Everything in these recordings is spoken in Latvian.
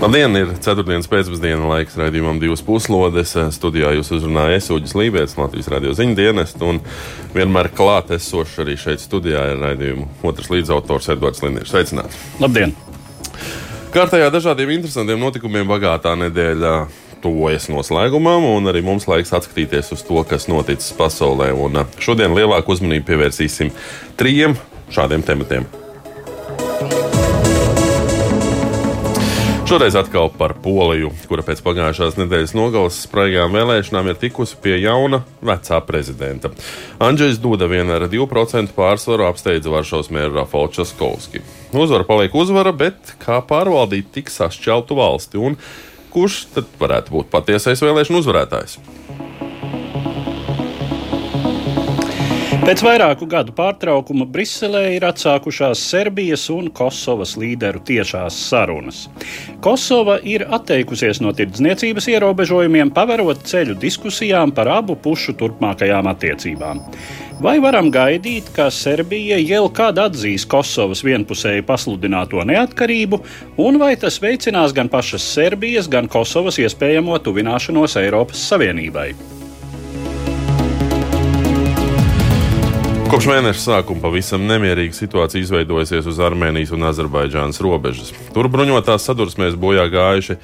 Labdien, ir 4. pēcpusdienas laiks raidījumam, divas puslodes. Studijā jūs uzrunājat Uģis Lībijams, Latvijas radio ziņu dienestu. Un vienmēr klātesošs arī šeit studijā ir raidījuma otrs līdzautors Edvards Liniņš. Sveicināts! Labdien! Kārtējā dažādiem interesantiem notikumiem bagātā nedēļa tuvojas noslēgumam, un arī mums laiks atskatīties uz to, kas noticis pasaulē. Un šodien lielāku uzmanību pievērsīsim trim šādiem tematiem. Šoreiz atkal par Poliju, kura pēc pagājušās nedēļas nogales spraigām vēlēšanām ir tikusi pie jauna vecā prezidenta. Andrzejs Duda vien ar 2% pārsvaru apsteidza Varšavas mēru Rafālu Časkovski. Uzvara paliek uzvara, bet kā pārvaldīt tik sašķeltu valsti un kurš tad varētu būt patiesais vēlēšanu uzvarētājs? Pēc vairāku gadu pārtraukuma Briselē ir atsākušās Serbijas un Kosovas līderu tiešās sarunas. Kosova ir atteikusies no tirdzniecības ierobežojumiem, paverot ceļu diskusijām par abu pušu turpmākajām attiecībām. Vai varam gaidīt, ka Serbija jau kad atzīs Kosovas vienpusēji pasludināto neatkarību, un vai tas veicinās gan pašas Serbijas, gan Kosovas iespējamo tuvināšanos Eiropas Savienībai? Kopš mēneša sākuma pavisam nemierīga situācija izveidojusies uz Armēnijas un Azerbaidžānas robežas. Tur bruņotās sadursmēs bojā gājuši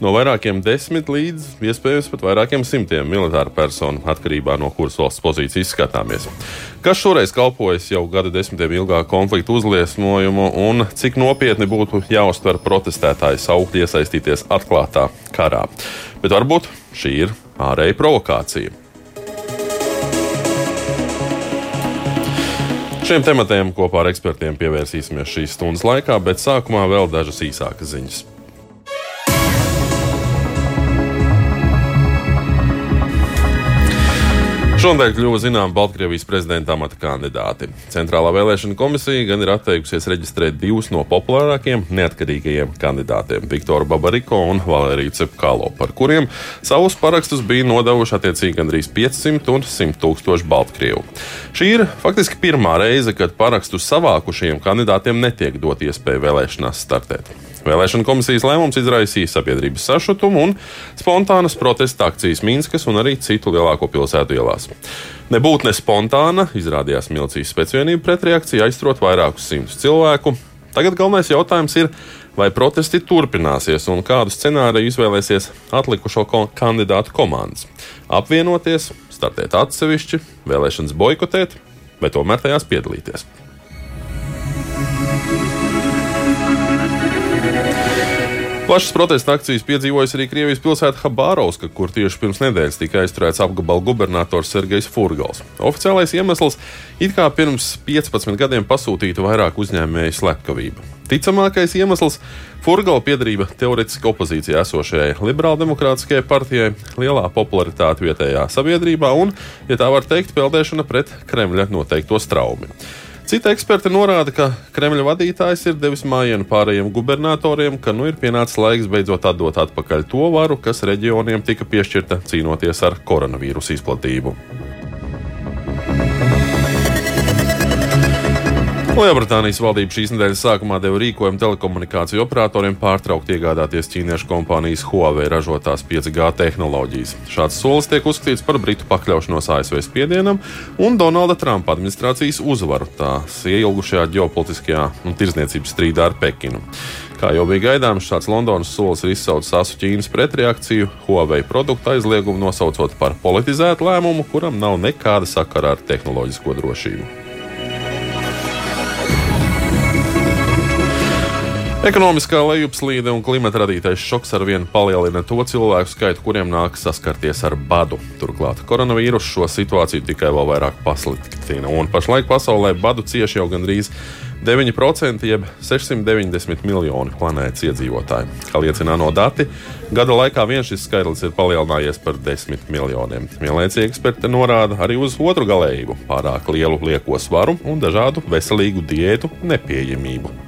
no vairākiem desmit līdz iespējams pat vairākiem simtiem militāru personu, atkarībā no kuras valsts pozīcijas skatāmies. Kas šoreiz kalpojas jau gada desmitiem ilgā konflikta uzliesmojumu un cik nopietni būtu jāuztver protestētāji saukti iesaistīties atklātā karā. Bet varbūt šī ir ārēja provokācija. Šiem tematiem kopā ar ekspertiem pievērsīsimies šīs stundas laikā, bet sākumā vēl dažas īsākas ziņas. Šonadēļ kļuva zināma Baltkrievijas prezidenta amata kandidāti. Centrālā vēlēšana komisija gan ir atteikusies reģistrēt divus no populārākajiem neatkarīgajiem kandidātiem - Viktoru Babariko un Valēriju Cepkalo, par kuriem savus parakstus bija nodevuši attiecīgi gandrīz 500 un 100 tūkstoši Baltkrievu. Šī ir faktiski pirmā reize, kad parakstu savākušajiem kandidātiem netiek dot iespēju vēlēšanās startēt. Vēlēšana komisijas lēmums izraisīja sabiedrības sašutumu un spontānas protesta akcijas Minskas un arī citu lielāko pilsētu ielās. Nebūtu ne spontāna, izrādījās milicijas spēcvienība pretreakcija, aizturot vairākus simtus cilvēku. Tagad galvenais jautājums ir, vai protesti turpināsies un kādu scenāriju izvēlēsies atlikušo kandidātu komandas. Apvienoties, startēt atsevišķi, vēlēšanas boikotēt vai tomēr tajās piedalīties. Plašas protesta akcijas piedzīvojas arī Krievijas pilsēta Habārovska, kur tieši pirms nedēļas tika aizturēts apgabala gubernators Sergejs Furgals. Oficiālais iemesls - it kā pirms 15 gadiem pasūtīta vairāk uzņēmēju slepkavība. Ticamākais iemesls - Furgala piedarība teorētiski opozīcijā esošajai liberāldemokrātiskajai partijai, lielā popularitāte vietējā sabiedrībā un, ja tā var teikt, peldēšana pret Kremļa noteikto straumi. Citi eksperti norāda, ka Kremļa vadītājs ir devis mājienu pārējiem gubernatoriem, ka nu ir pienācis laiks beidzot atdot atpakaļ to varu, kas reģioniem tika piešķirta cīnoties ar koronavīrusu izplatību. Lielbritānijas valdība šīs nedēļas sākumā deva rīkojumu telekomunikāciju operatoriem pārtraukt iegādāties ķīniešu kompānijas Huawei ražotās 5G tehnoloģijas. Šāds solis tiek uzskatīts par Britu pakļaušanos ASV spiedienam un Donalda Trumpa administrācijas uzvaru tās ieilgušajā ģeopolitiskajā un tirzniecības strīdā ar Pekinu. Kā jau bija gaidāms, šāds Londonas solis ir izsaucis asu Ķīnas pretreakciju, Huawei produktu aizliegumu nosaucot par politizētu lēmumu, kuram nav nekāda sakara ar tehnoloģisko drošību. Ekonomiskā lejupslīde un klimata radītais šoks ar vienu palielina to cilvēku skaitu, kuriem nākas saskarties ar badu. Turklāt koronavīrus šo situāciju tikai vēl vairāk pasliktina. Un pašlaik pasaulē badu cieši jau gandrīz 9%, jeb 690 miljoni planētas iedzīvotāju. Kā liecina no dati, gada laikā vien šis skaitlis ir palielinājies par 10 miljoniem. Vienlaicīgi eksperti norāda arī uz otru galējību - pārāk lielu lieko svaru un dažādu veselīgu diētu nepieejamību.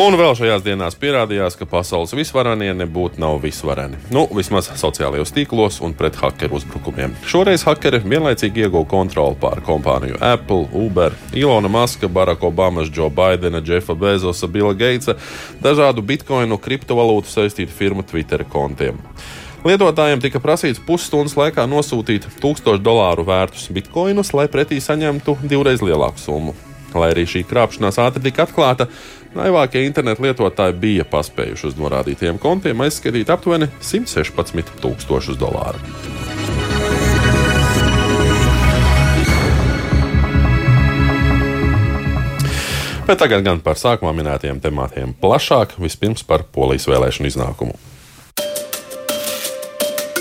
Un vēl šajās dienās pierādījās, ka pasaules visvarenie nebūtu nav visvareni. Nu, vismaz sociālajos tīklos un pret hakeru uzbrukumiem. Šoreiz hakeri vienlaicīgi ieguva kontroli pār kompāniju Apple, Uber, Ilona Maska, Barack Obama, Joe Bidena, Jeffa Bezosa, Billa Gatesa, dažādu bitkoinu kriptovalūtu saistītu firmu Twitter kontiem. Lietotājiem tika prasīts pusstundas laikā nosūtīt 1000 dolāru vērtus bitkoinus, lai pretī saņemtu divreiz lielāku summu. Lai arī šī krāpšanās ātri tika atklāta, naivākie internetu lietotāji bija paspējuši uz norādītajiem kontiem aizskatīt aptuveni 116 tūkstošus dolāru. Bet tagad gan par sākumā minētajiem tematiem plašāk, vispirms par polijas vēlēšanu iznākumu.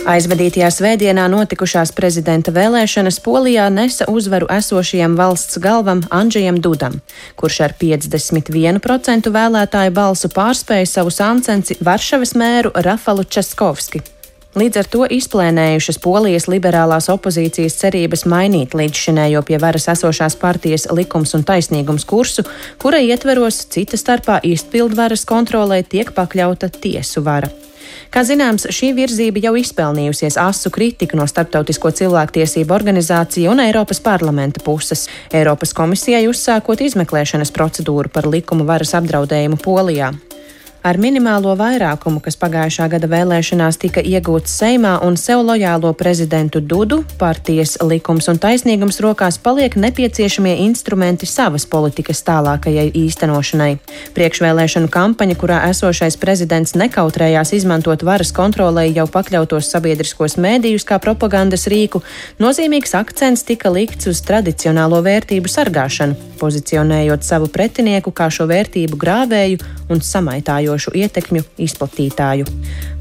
Aizvadītajā svētdienā notikušās prezidenta vēlēšanas Polijā nesa uzvaru esošajam valsts galvam Andžejam Dudam, kurš ar 51% vēlētāju balsu pārspēja savu sancenci Varšavas mēru Rafalu Českovski. Līdz ar to izplēnējušas Polijas liberālās opozīcijas cerības mainīt līdzšinējo pie varas esošās partijas likums un taisnīgums kursu, kura ietveros cita starpā izpildvaras kontrolē tiek pakļauta tiesu vara. Kā zināms, šī virzība jau izpelnījusies asu kritiku no Starptautisko cilvēktiesību organizāciju un Eiropas parlamenta puses. Eiropas komisijai uzsākot izmeklēšanas procedūru par likuma varas apdraudējumu Polijā. Ar minimālo vairākumu, kas pagājušā gada vēlēšanās tika iegūts Seimā un sev lojālo prezidentu Dudu, partijas likums un taisnīgums rokās paliek nepieciešamie instrumenti savas politikas tālākajai īstenošanai. Priekšvēlēšanu kampaņa, kurā esošais prezidents nekautrējās izmantot varas kontrolēji jau pakļautos sabiedriskos mēdījus kā propagandas rīku, nozīmīgs akcents tika likts uz tradicionālo vērtību sargāšanu, pozicionējot savu pretinieku kā šo vērtību grāvēju un samaitāju izšķirošu ietekmju izplatītāju.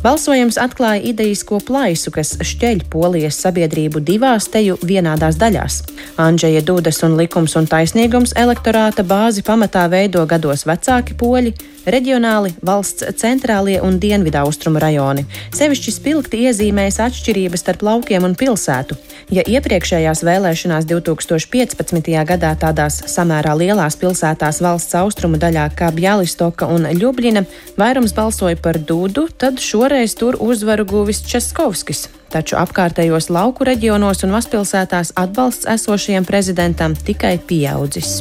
Balsojums atklāja idejisko plaisu, kas šķeļ polijas sabiedrību divās teju vienādās daļās. Andžeja Dudas un likums un taisnīgums elektorāta bāzi pamatā veido gados vecāki poļi, reģionāli, valsts centrālie un dienvidaustrumu rajoni. Sevišķi spilgti iezīmējas atšķirības starp laukiem un pilsētu. Ja iepriekšējās vēlēšanās 2015. gadā tādās samērā lielās pilsētās valsts austrumu daļā kā Bjālistoka un Ljubļina vairums balsoja par Dudu, tad šoreiz tur uzvaru guvis Českovskis. Taču apkārtējos lauku reģionos un mazpilsētās atbalsts esošajam prezidentam tikai pieaudzis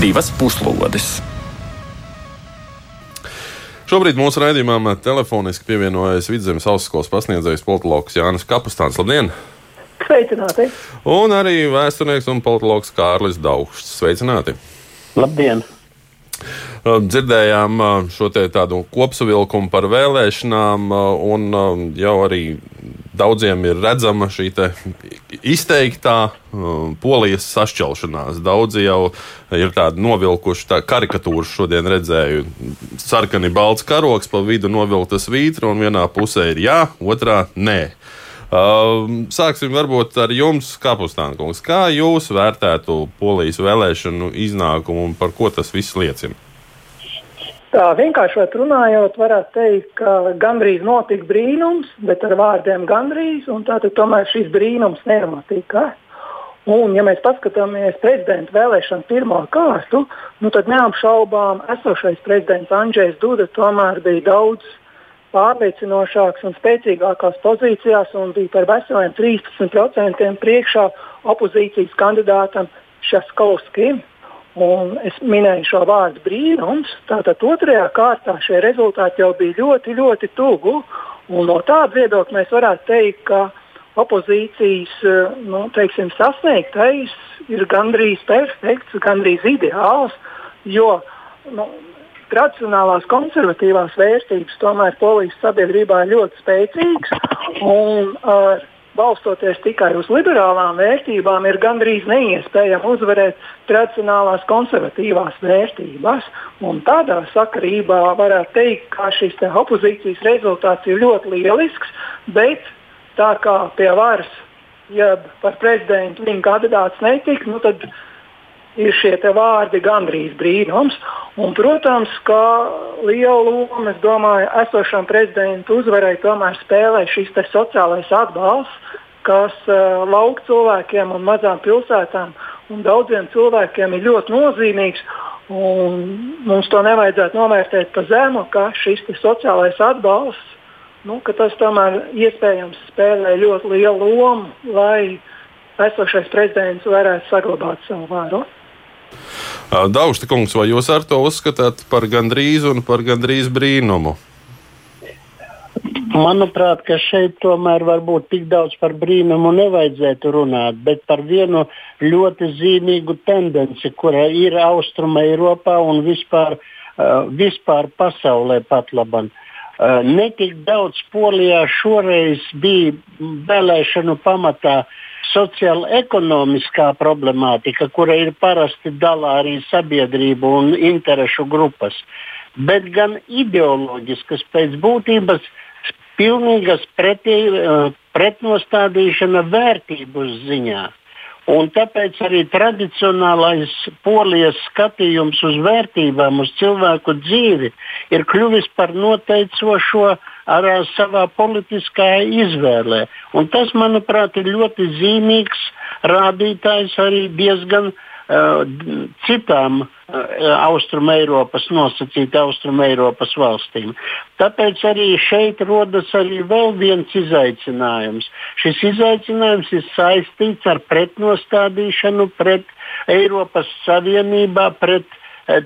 divas puslodes. Šobrīd mūsu raidījumam telefoniski pievienojas Vidzemes augstskolas pasniedzējs politologs Jānis Kapustāns. Labdien! Sveicināti! Un arī vēsturnieks un politologs Kārlis Daugšs. Sveicināti! Labdien! Dzirdējām šo tādu kopsavilkumu par vēlēšanām, un jau arī daudziem ir redzama šī izteiktā um, polijas sašķelšanās. Daudzi jau ir tādi novilkuši, tā karikatūru šodien redzēju. Sarkani balts karoks, pa vidu novilktas vītra, un vienā pusē ir jā, otrā nē. Um, sāksim varbūt ar jums, Kapustānkungs. Kā jūs vērtētu polijas vēlēšanu iznākumu un par ko tas viss liecina? Tā vienkāršot runājot, varētu teikt, ka gandrīz notika brīnums, bet ar vārdiem gandrīz, un tātad tomēr šis brīnums nenotika. Un, ja mēs paskatāmies prezidenta vēlēšanu pirmo kārtu, nu tad neapšaubām esošais prezidents Andrzejs Duda tomēr bija daudz pārliecinošāks un spēcīgākās pozīcijās un bija par veseliem 13% priekšā opozīcijas kandidātam Šaskovskim. Un es minēju šo vārdu brīnums. Tātad otrajā kārtā šie rezultāti jau bija ļoti, ļoti tuvu. No tāda viedokļa mēs varētu teikt, ka opozīcijas nu, teiksim, sasniegtais ir gandrīz perfekts, gandrīz ideāls. Jo nu, tradicionālās konservatīvās vērtības tomēr polijas sabiedrībā ir ļoti spēcīgas. Un ar balstoties tikai uz liberālām vērtībām, ir gandrīz neiespējami uzvarēt tradicionālās konservatīvās vērtības. Un tādā sakarībā varētu teikt, ka šis opozīcijas rezultāts ir ļoti lielisks, bet tā kā pie varas, ja par prezidentu viņa kandidāts netika, nu tad ir šie vārdi gandrīz brīnums. Un, protams, ka lielu lomu, es domāju, esošam prezidentu uzvarai tomēr spēlē šis sociālais atbalsts, kas uh, lauku cilvēkiem un mazām pilsētām un daudziem cilvēkiem ir ļoti nozīmīgs. Mums to nevajadzētu novērtēt pa zemu, ka šis sociālais atbalsts, nu, tas tomēr iespējams spēlē ļoti lielu lomu, lai esošais prezidents varētu saglabāt savu varu. Daužta kungs, vai jūs ar to uzskatāt par gandrīz un par gandrīz brīnumu? Manuprāt, ka šeit tomēr varbūt tik daudz par brīnumu nevajadzētu runāt, bet par vienu ļoti zīmīgu tendenci, kura ir Austruma Eiropā un vispār, vispār pasaulē pat labam. Netik daudz Polijā šoreiz bija vēlēšanu pamatā uh, sociāla-ekonomiskā problemātika, kura ir parasti dalā arī sabiedrību un interešu grupas, bet gan ideoloģiskas pēc būtības pilnīgas pretī, eh, pretnostādīšana vērtību ziņā. Un tāpēc arī tradicionālais polijas skatījums uz vērtībām, uz cilvēku dzīvi ir kļuvis par noteicošo ar savā politiskajā izvēlē. Un tas, manuprāt, ir ļoti zīmīgs rādītājs arī diezgan uh, citām uh, Austrumēropas, nosacīti Austrumēropas valstīm. Tāpēc arī šeit rodas arī vēl viens izaicinājums. Šis izaicinājums ir saistīts ar pretnostādīšanu pret Eiropas Savienībā, pret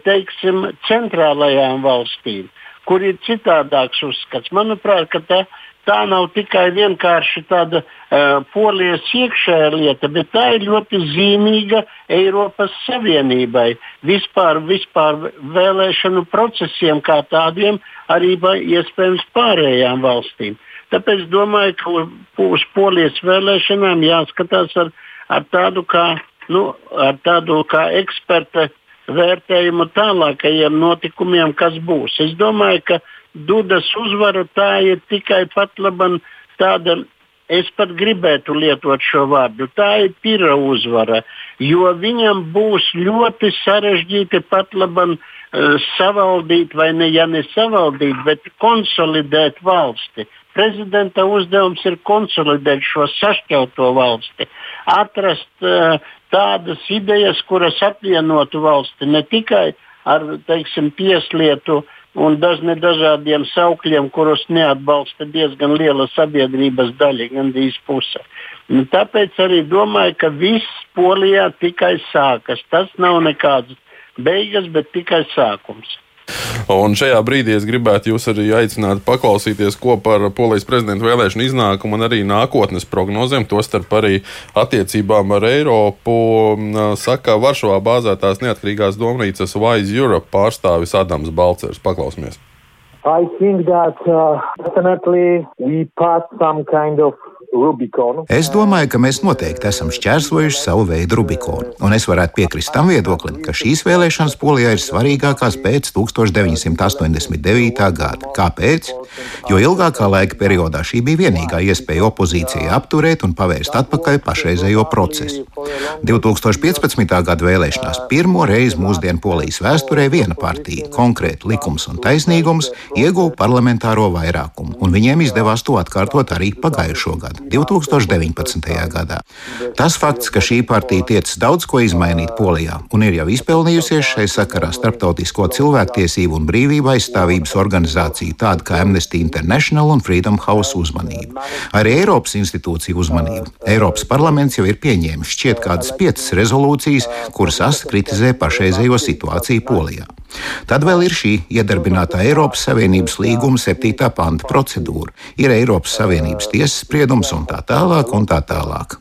teiksim, centrālajām valstīm. Uh, kur ir citādāks uzskats. Manuprāt, tā, tā nav tikai vienkārši tāda uh, polijas iekšējā lieta, bet tā ir ļoti zīmīga Eiropas Savienībai, vispār, vispār vēlēšanu procesiem kā tādiem, arī iespējams pārējām valstīm. Tāpēc domāju, ka uz polijas vēlēšanām jāskatās ar, ar tādu kā, nu, ar tādu kā eksperta vērtējumu tālākajiem notikumiem, kas būs. Es domāju, ka Dudas uzvara tā ir tikai pat laban tāda. Es pat gribētu lietot šo vārdu. Tā ir pira uzvara, jo viņam būs ļoti sarežģīti pat labam uh, savaldīt, vai ne, ja ne savaldīt, bet konsolidēt valsti. Prezidenta uzdevums ir konsolidēt šo sašķelto valsti, atrast uh, tādas idejas, kuras apvienotu valsti ne tikai ar teiksim, tieslietu un dažne dažādiem saukļiem, kurus neatbalsta diezgan liela sabiedrības daļa, gandrīz puse. Nu, tāpēc arī domāju, ka viss Polijā tikai sākas. Tas nav nekāds beigas, bet tikai sākums. Un šajā brīdī es gribētu jūs arī aicināt paklausīties, ko par polijas prezidenta vēlēšanu iznākumu un arī nākotnes prognozēm, tostarp arī attiecībām ar Eiropu, saka Varšavā bāzētās neatkarīgās domnīcas Wise Europe pārstāvis Adams Balcers. Paklausīsimies! I think that uh, definitely we passed some kind of Es domāju, ka mēs noteikti esam šķērsojuši savu veidu Rubikonu, un es varētu piekrist tam viedoklim, ka šīs vēlēšanas Polijā ir svarīgākās pēc 1989. gada. Kāpēc? Jo ilgākā laika periodā šī bija vienīgā iespēja opozīcijai apturēt un pavērst atpakaļ pašreizējo procesu. 2015. gada vēlēšanās pirmo reizi mūsdienu Polijas vēsturē viena partija, konkrēti likums un taisnīgums, ieguva parlamentāro vairākumu, un viņiem izdevās to atkārtot arī pagājušo gadu. 2019. gadā. Tas fakts, ka šī partija tiecas daudz ko izmainīt Polijā un ir jau izpelnījusies šai sakarā starptautisko cilvēktiesību un brīvību aizstāvības organizāciju tādu kā Amnesty International un Freedom House uzmanību. Arī Eiropas institūciju uzmanību. Eiropas parlaments jau ir pieņēmis šķiet kādas piecas rezolūcijas, kuras asi kritizē pašreizējo situāciju Polijā. Tad vēl ir šī iedarbinātā Eiropas Savienības līguma 7. panta procedūra, ir Eiropas Savienības tiesas spriedums un tā tālāk un tā tālāk.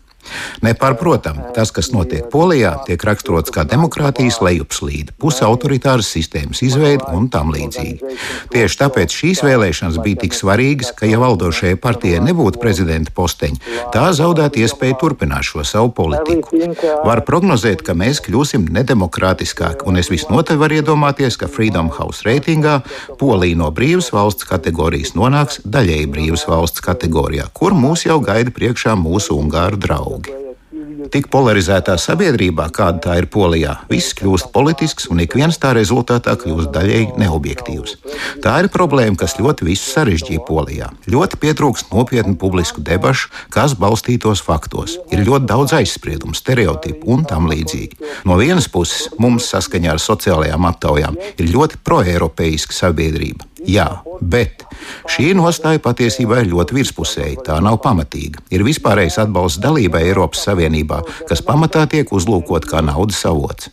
Nepārprotam, tas, kas notiek Polijā, tiek raksturots kā demokrātijas lejupslīde, pusautoritāras sistēmas izveide un tam līdzīgi. Tieši tāpēc šīs vēlēšanas bija tik svarīgas, ka, ja valdošajai partijai nebūtu prezidenta posteņa, tā zaudētu iespēju turpināt šo savu politiku. Var prognozēt, ka mēs kļūsim nedemokrātiskāki, un es visnotaļ varu iedomāties, ka Freedom House reitingā Polija no brīvas valsts kategorijas nonāks daļēji brīvas valsts kategorijā, kur mūs jau gaida priekšā mūsu ungāru draugi. Tik polarizētā sabiedrībā, kāda tā ir Polijā, viss kļūst politisks un ik viens tā rezultātā kļūst daļēji neobjektīvs. Tā ir problēma, kas ļoti visu sarežģīja Polijā. Ļoti pietrūkst nopietnu publisku debašu, kas balstītos faktos. Ir ļoti daudz aizspriedumu, stereotipu un tam līdzīgi. No vienas puses, mums saskaņā ar sociālajām aptaujām ir ļoti proeiropeiska sabiedrība. Jā, bet šī nostāja patiesībā ir ļoti virspusēja. Tā nav pamatīga. Ir vispārējais atbalsts dalībai Eiropas Savienībā, kas pamatā tiek uzlūkot kā naudas avots.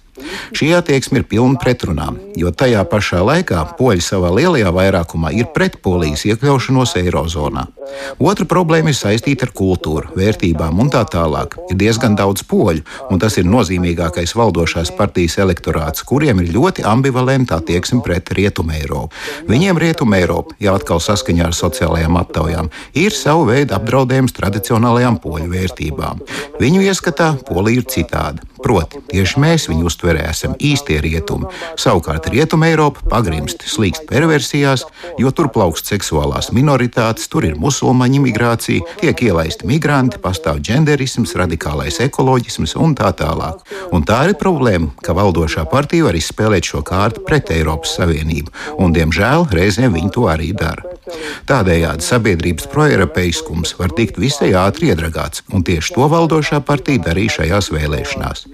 Šī attieksme ir pilna pretrunām, jo tajā pašā laikā poļi savā lielajā vairākumā ir pret polijas iekļaušanos Eirozonā. Otra problēma ir saistīta ar kultūru, vērtībām un tā tālāk. Ir diezgan daudz poļu, un tas ir nozīmīgākais valdošās partijas elektorāts, kuriem ir ļoti ambivalenta attieksme pret Rietumu Eiropu. Viņiem Rietumu Eiropa, ja atkal saskaņā ar sociālajām aptaujām, ir savu veidu apdraudējums tradicionālajām poļu vērtībām. Viņu ieskatā Polija ir citāda. Proti, tieši mēs viņu uztverē esam īstie rietumi. Savukārt Rietuma Eiropa pagrimst slīkst perversijās, jo tur plaukst seksuālās minoritātes, tur ir musulmaņu imigrācija, tiek ielaisti migranti, pastāv genderisms, radikālais ekoloģisms un tā tālāk. Un tā ir problēma, ka valdošā partija var izspēlēt šo kārtu pret Eiropas Savienību, un diemžēl reizēm viņi to arī dara. Tādējādi sabiedrības proeiropeiskums var tikt visai ātri iedragāts, un tieši to valdošā partija darīja šajās vēlēšanās.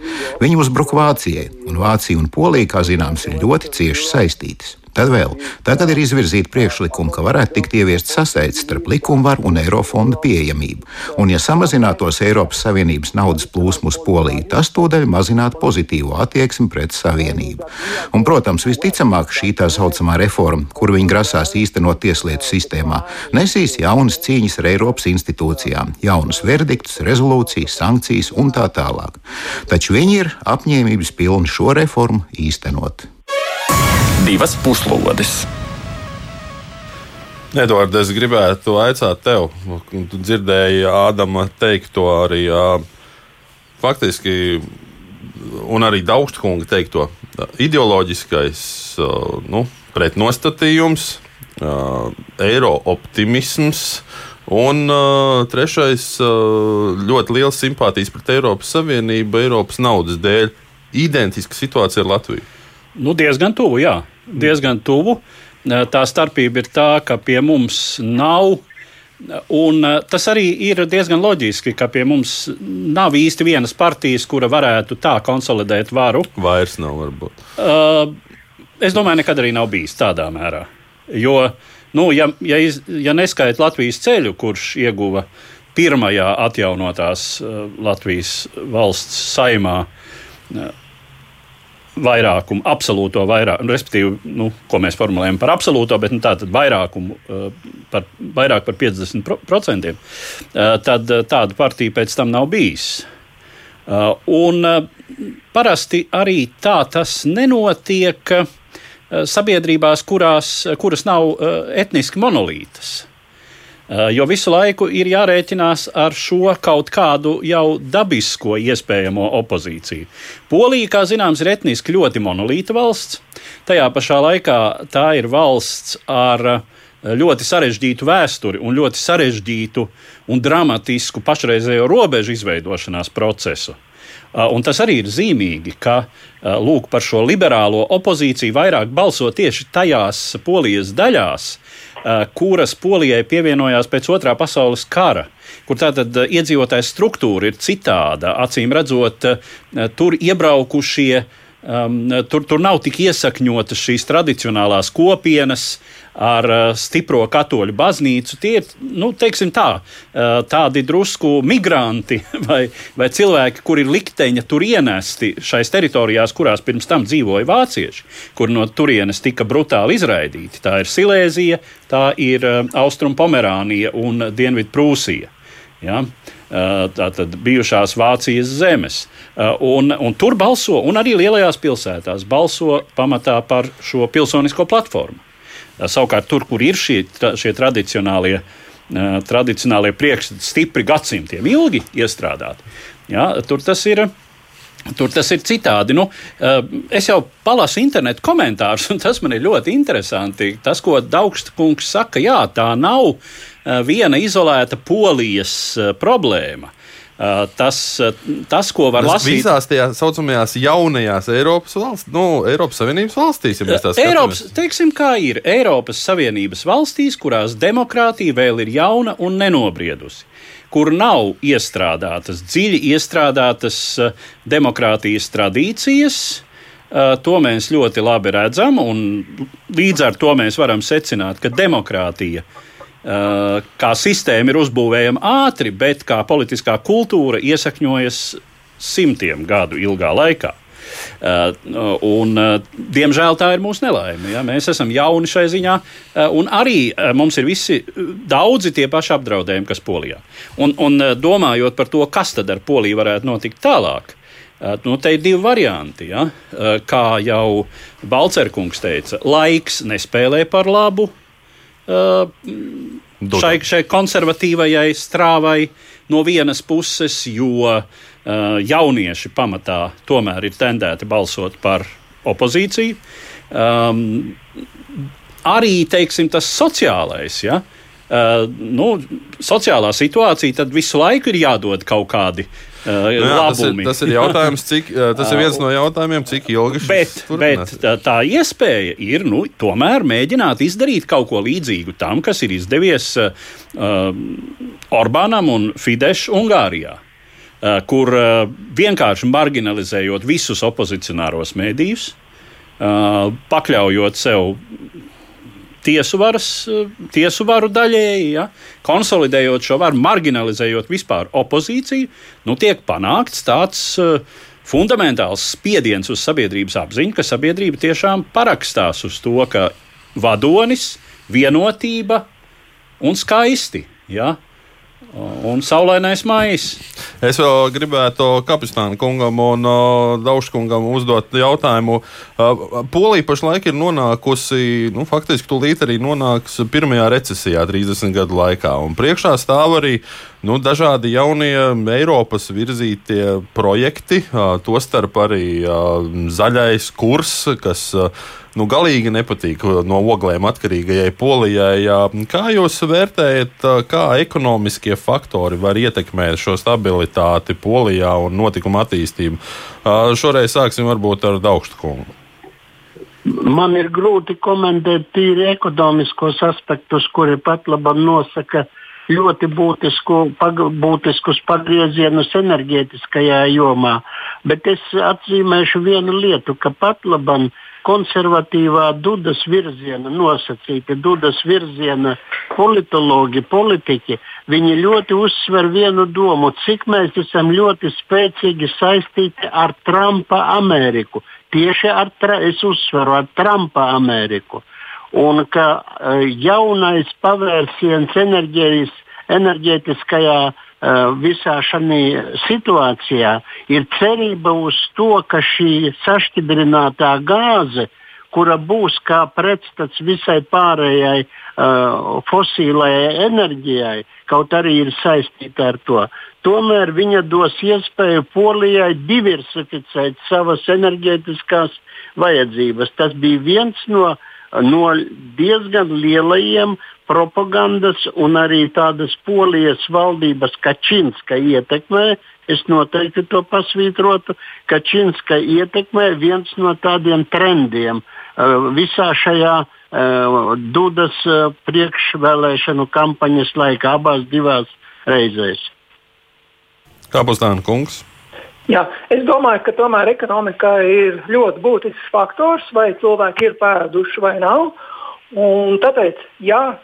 Viņi uzbruka Vācijai, un Vācija un Polija, kā zināms, ir ļoti cieši saistītas. Tad vēl, tagad ir izvirzīta priekšlikuma, ka varētu tikt ieviest sasaistes starp likumvaru un eiro fonda pieejamību. Un, ja samazinātos Eiropas Savienības naudas plūsmu uz Poliju, tas tūdaļ mazinātu pozitīvo attieksmi pret Savienību. Un, protams, visticamāk, šī tā saucamā reforma, kur viņi grasās īstenot tieslietu sistēmā, nesīs jaunas cīņas ar Eiropas institūcijām, jaunus verdiktus, rezolūcijas, sankcijas un tā tālāk. Taču viņi ir apņēmības pilni šo reformu īstenot divas puslodes. Edvards, es gribētu aicāt tev, tu dzirdēji Ādama teikto arī faktiski, un arī Daugstkunga teikto, ideoloģiskais nu, pretnostatījums, eiro optimisms. Un uh, trešais, ļoti liels simpātijas pret Eiropas Savienību, Eiropas naudas dēļ. Identiska situācija ar Latviju. Nu, diezgan tuvu, jā diezgan tuvu. Tā starpība ir tā, ka pie mums nav. Un tas arī ir diezgan loģiski, ka pie mums nav īsti vienas partijas, kura varētu tā konsolidēt varu. Vairs nav, varbūt. Es domāju, nekad arī nav bijis tādā mērā. Jo, nu, ja, ja, iz, ja neskaita Latvijas ceļu, kurš ieguva pirmajā atjaunotās Latvijas valsts saimā, vairākumu, absolūto vairākumu, respektīvi, nu, ko mēs formulējam par absolūto, bet nu, tātad vairākumu, eh, par, vairāk par 50%, eh, tad eh, tāda partija pēc tam nav bijis. Un parasti arī tā tas nenotiek sabiedrībās, kurās, kuras nav etniski monolītas. Eh, jo visu laiku ir jārēķinās ar šo kaut kādu jau dabisko iespējamo opozīciju. Polija, kā zināms, ir etniski ļoti monolīta valsts. Tajā pašā laikā tā ir valsts ar eh, ļoti sarežģītu vēsturi un ļoti sarežģītu un dramatisku pašreizējo robežu izveidošanās procesu. Eh, un tas arī ir zīmīgi, ka lūk, par šo liberālo opozīciju vairāk balso tieši tajās polijas daļās, kuras Polijai pievienojās pēc otrā pasaules kara, kur tātad iedzīvotājs struktūra ir citāda. Acīm redzot, tur iebraukušie. Um, tur, tur nav tik iesakņotas šīs tradicionālās kopienas, uh, ar uh, stipro katoļu baznīcu. Tie ir nu, tā, uh, tādi drusku migranti vai, vai cilvēki, kuri ir likteņa tur ienesti šais teritorijās, kurās pirms tam dzīvoja vācieši, kur no turienes tika brutāli izraidīti. Tā ir Silēzija, tā ir uh, Austrum Pomerānija un Dienvidu Prūsija. Ja? Tātad bijušās Vācijas zemes. Un, un tur balso, un arī lielajās pilsētās balso pamatā par šo pilsonisko platformu. Savukārt, tur, kur ir šie, šie tradicionālie, tradicionālie priekšstati, stipri gadsimtiem ilgi iestrādāti, ja, tur tas ir. Tur tas ir citādi. Nu, es jau palasu internetu komentārus, un tas man ir ļoti interesanti. Tas, ko Daugsta kungs saka, jā, tā nav viena izolēta polijas problēma. Tas, tas, ko var Tas lasīt visās tajās saucamajās jaunajās Eiropas, valsts, nu, Eiropas Savienības valstīs, ja mēs tā. Eiropas, teiksim, kā ir Eiropas Savienības valstīs, kurās demokrātija vēl ir jauna un nenobriedusi, kur nav iestrādātas, dziļi iestrādātas demokrātijas tradīcijas. To mēs ļoti labi redzam, un līdz ar to mēs varam secināt, ka demokrātija uh, kā sistēma ir uzbūvējama ātri, bet kā politiskā kultūra iesakņojas simtiem gadu ilgā laikā. Uh, un, uh, diemžēl tā ir mūsu nelaime. Ja? Mēs esam jauni šai ziņā, un arī mums ir visi daudzi tie paši apdraudējumi, kas Polijā. Un, un domājot par to, kas tad ar Poliju varētu notikt tālāk. Nu, te ir divi varianti. Ja? Kā jau Balcerkungs teica, laiks nespēlē par labu. Šai, šai konservatīvajai strāvai no vienas puses, jo uh, jaunieši pamatā tomēr ir tendēti balsot par opozīciju. Um, arī teiksim, tas sociālais. Ja? Uh, nu, sociālā situācija tad visu laiku ir jādod kaut kādi uh, Nu jā, tas, ir, tas ir jautājums, cik, uh, tas ir viens no jautājumiem, cik ilgi šis Bet, bet tā, tā iespēja ir nu, tomēr mēģināt izdarīt kaut ko līdzīgu tam, kas ir izdevies uh, Orbānam un Fidesz Ungārijā. Uh, kur uh, vienkārši marginalizējot visus opozicionāros mēdījus, uh, pakļaujot sev tiesu, varas, eh, tiesu varu daļēji, ja, konsolidējot šo varu, marginalizējot vispār opozīciju, nu, tiek panākts tāds uh, fundamentāls spiediens uz sabiedrības apziņu, ka sabiedrība tiešām parakstās uz to, ka vadonis, vienotība un skaisti. Ja, Un saulainais maijs. Es vēl gribētu Kapistāna kungam un uh, Dauškungam uzdot jautājumu. Uh, Polija pašlaik ir nonākusi, nu, faktiski tūlīt arī nonāks pirmajā recesijā 30 gadu laikā. Un priekšā stāv arī nu, dažādi jaunie Eiropas virzītie projekti, uh, tostarp arī uh, zaļais kurs, kas uh, nu, galīgi nepatīk no oglēm atkarīgajai Polijai. Kā jūs vērtējat, kā ekonomiskie faktori var ietekmēt šo stabilitāti Polijā un notikumu attīstību? Šoreiz sāksim varbūt ar Daugstu kungu. Man ir grūti komentēt tīri ekonomiskos aspektus, kuri pat labi nosaka ļoti būtisku, pag, būtiskus pagriezienus enerģētiskajā jomā. Bet es atzīmēšu vienu lietu, ka pat labam konservatīvā Dudas virziena nosacīti, Dudas virziena politologi, politiķi, viņi ļoti uzsver vienu domu, cik mēs esam ļoti spēcīgi saistīti ar Trumpa Ameriku. Tieši ar, es uzsveru, ar Trumpa Ameriku. Un ka uh, jaunais pavērsiens enerģijas, enerģētiskajā uh, visā šajā situācijā ir cerība uz to, ka šī sašķidrinātā gāze, kura būs kā pretstats visai pārējai uh, fosilējai enerģijai, kaut arī ir saistīta ar to. Tomēr viņa dos iespēju Polijai diversificēt savas enerģētiskās vajadzības. Tas bija viens no, no diezgan lielajiem propagandas un arī tādas polijas valdības Kačinska ietekmē. Es noteikti to pasvītrotu. Kačinska ietekmē viens no tādiem trendiem uh, visā šajā uh, Dudas uh, priekšvēlēšanu kampaņas laikā, abās divās reizēs. Kāpustāna kungs. Jā, es domāju, ka tomēr ekonomikā ir ļoti būtisks faktors, vai cilvēki ir pēduši vai nav. Un tāpēc, ja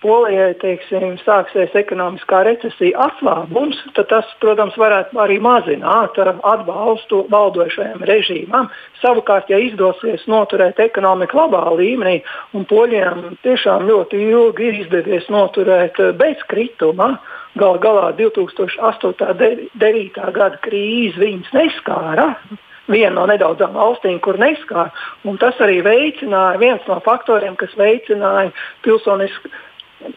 Polijai teiksim, sāksies ekonomiskā recesija atslābums, tad tas, protams, varētu arī mazināt atbalstu valdošajam režīmam. Savukārt, ja izdosies noturēt ekonomiku labā līmenī, un poļiem tiešām ļoti ilgi ir izdevies noturēt bez krituma Galu galā 2008. un 2009. gada krīze viņus neskāra. Viena no nedaudzām valstīm, kur neskāra. Tas arī veicināja, viens no faktoriem, kas veicināja pilsonisku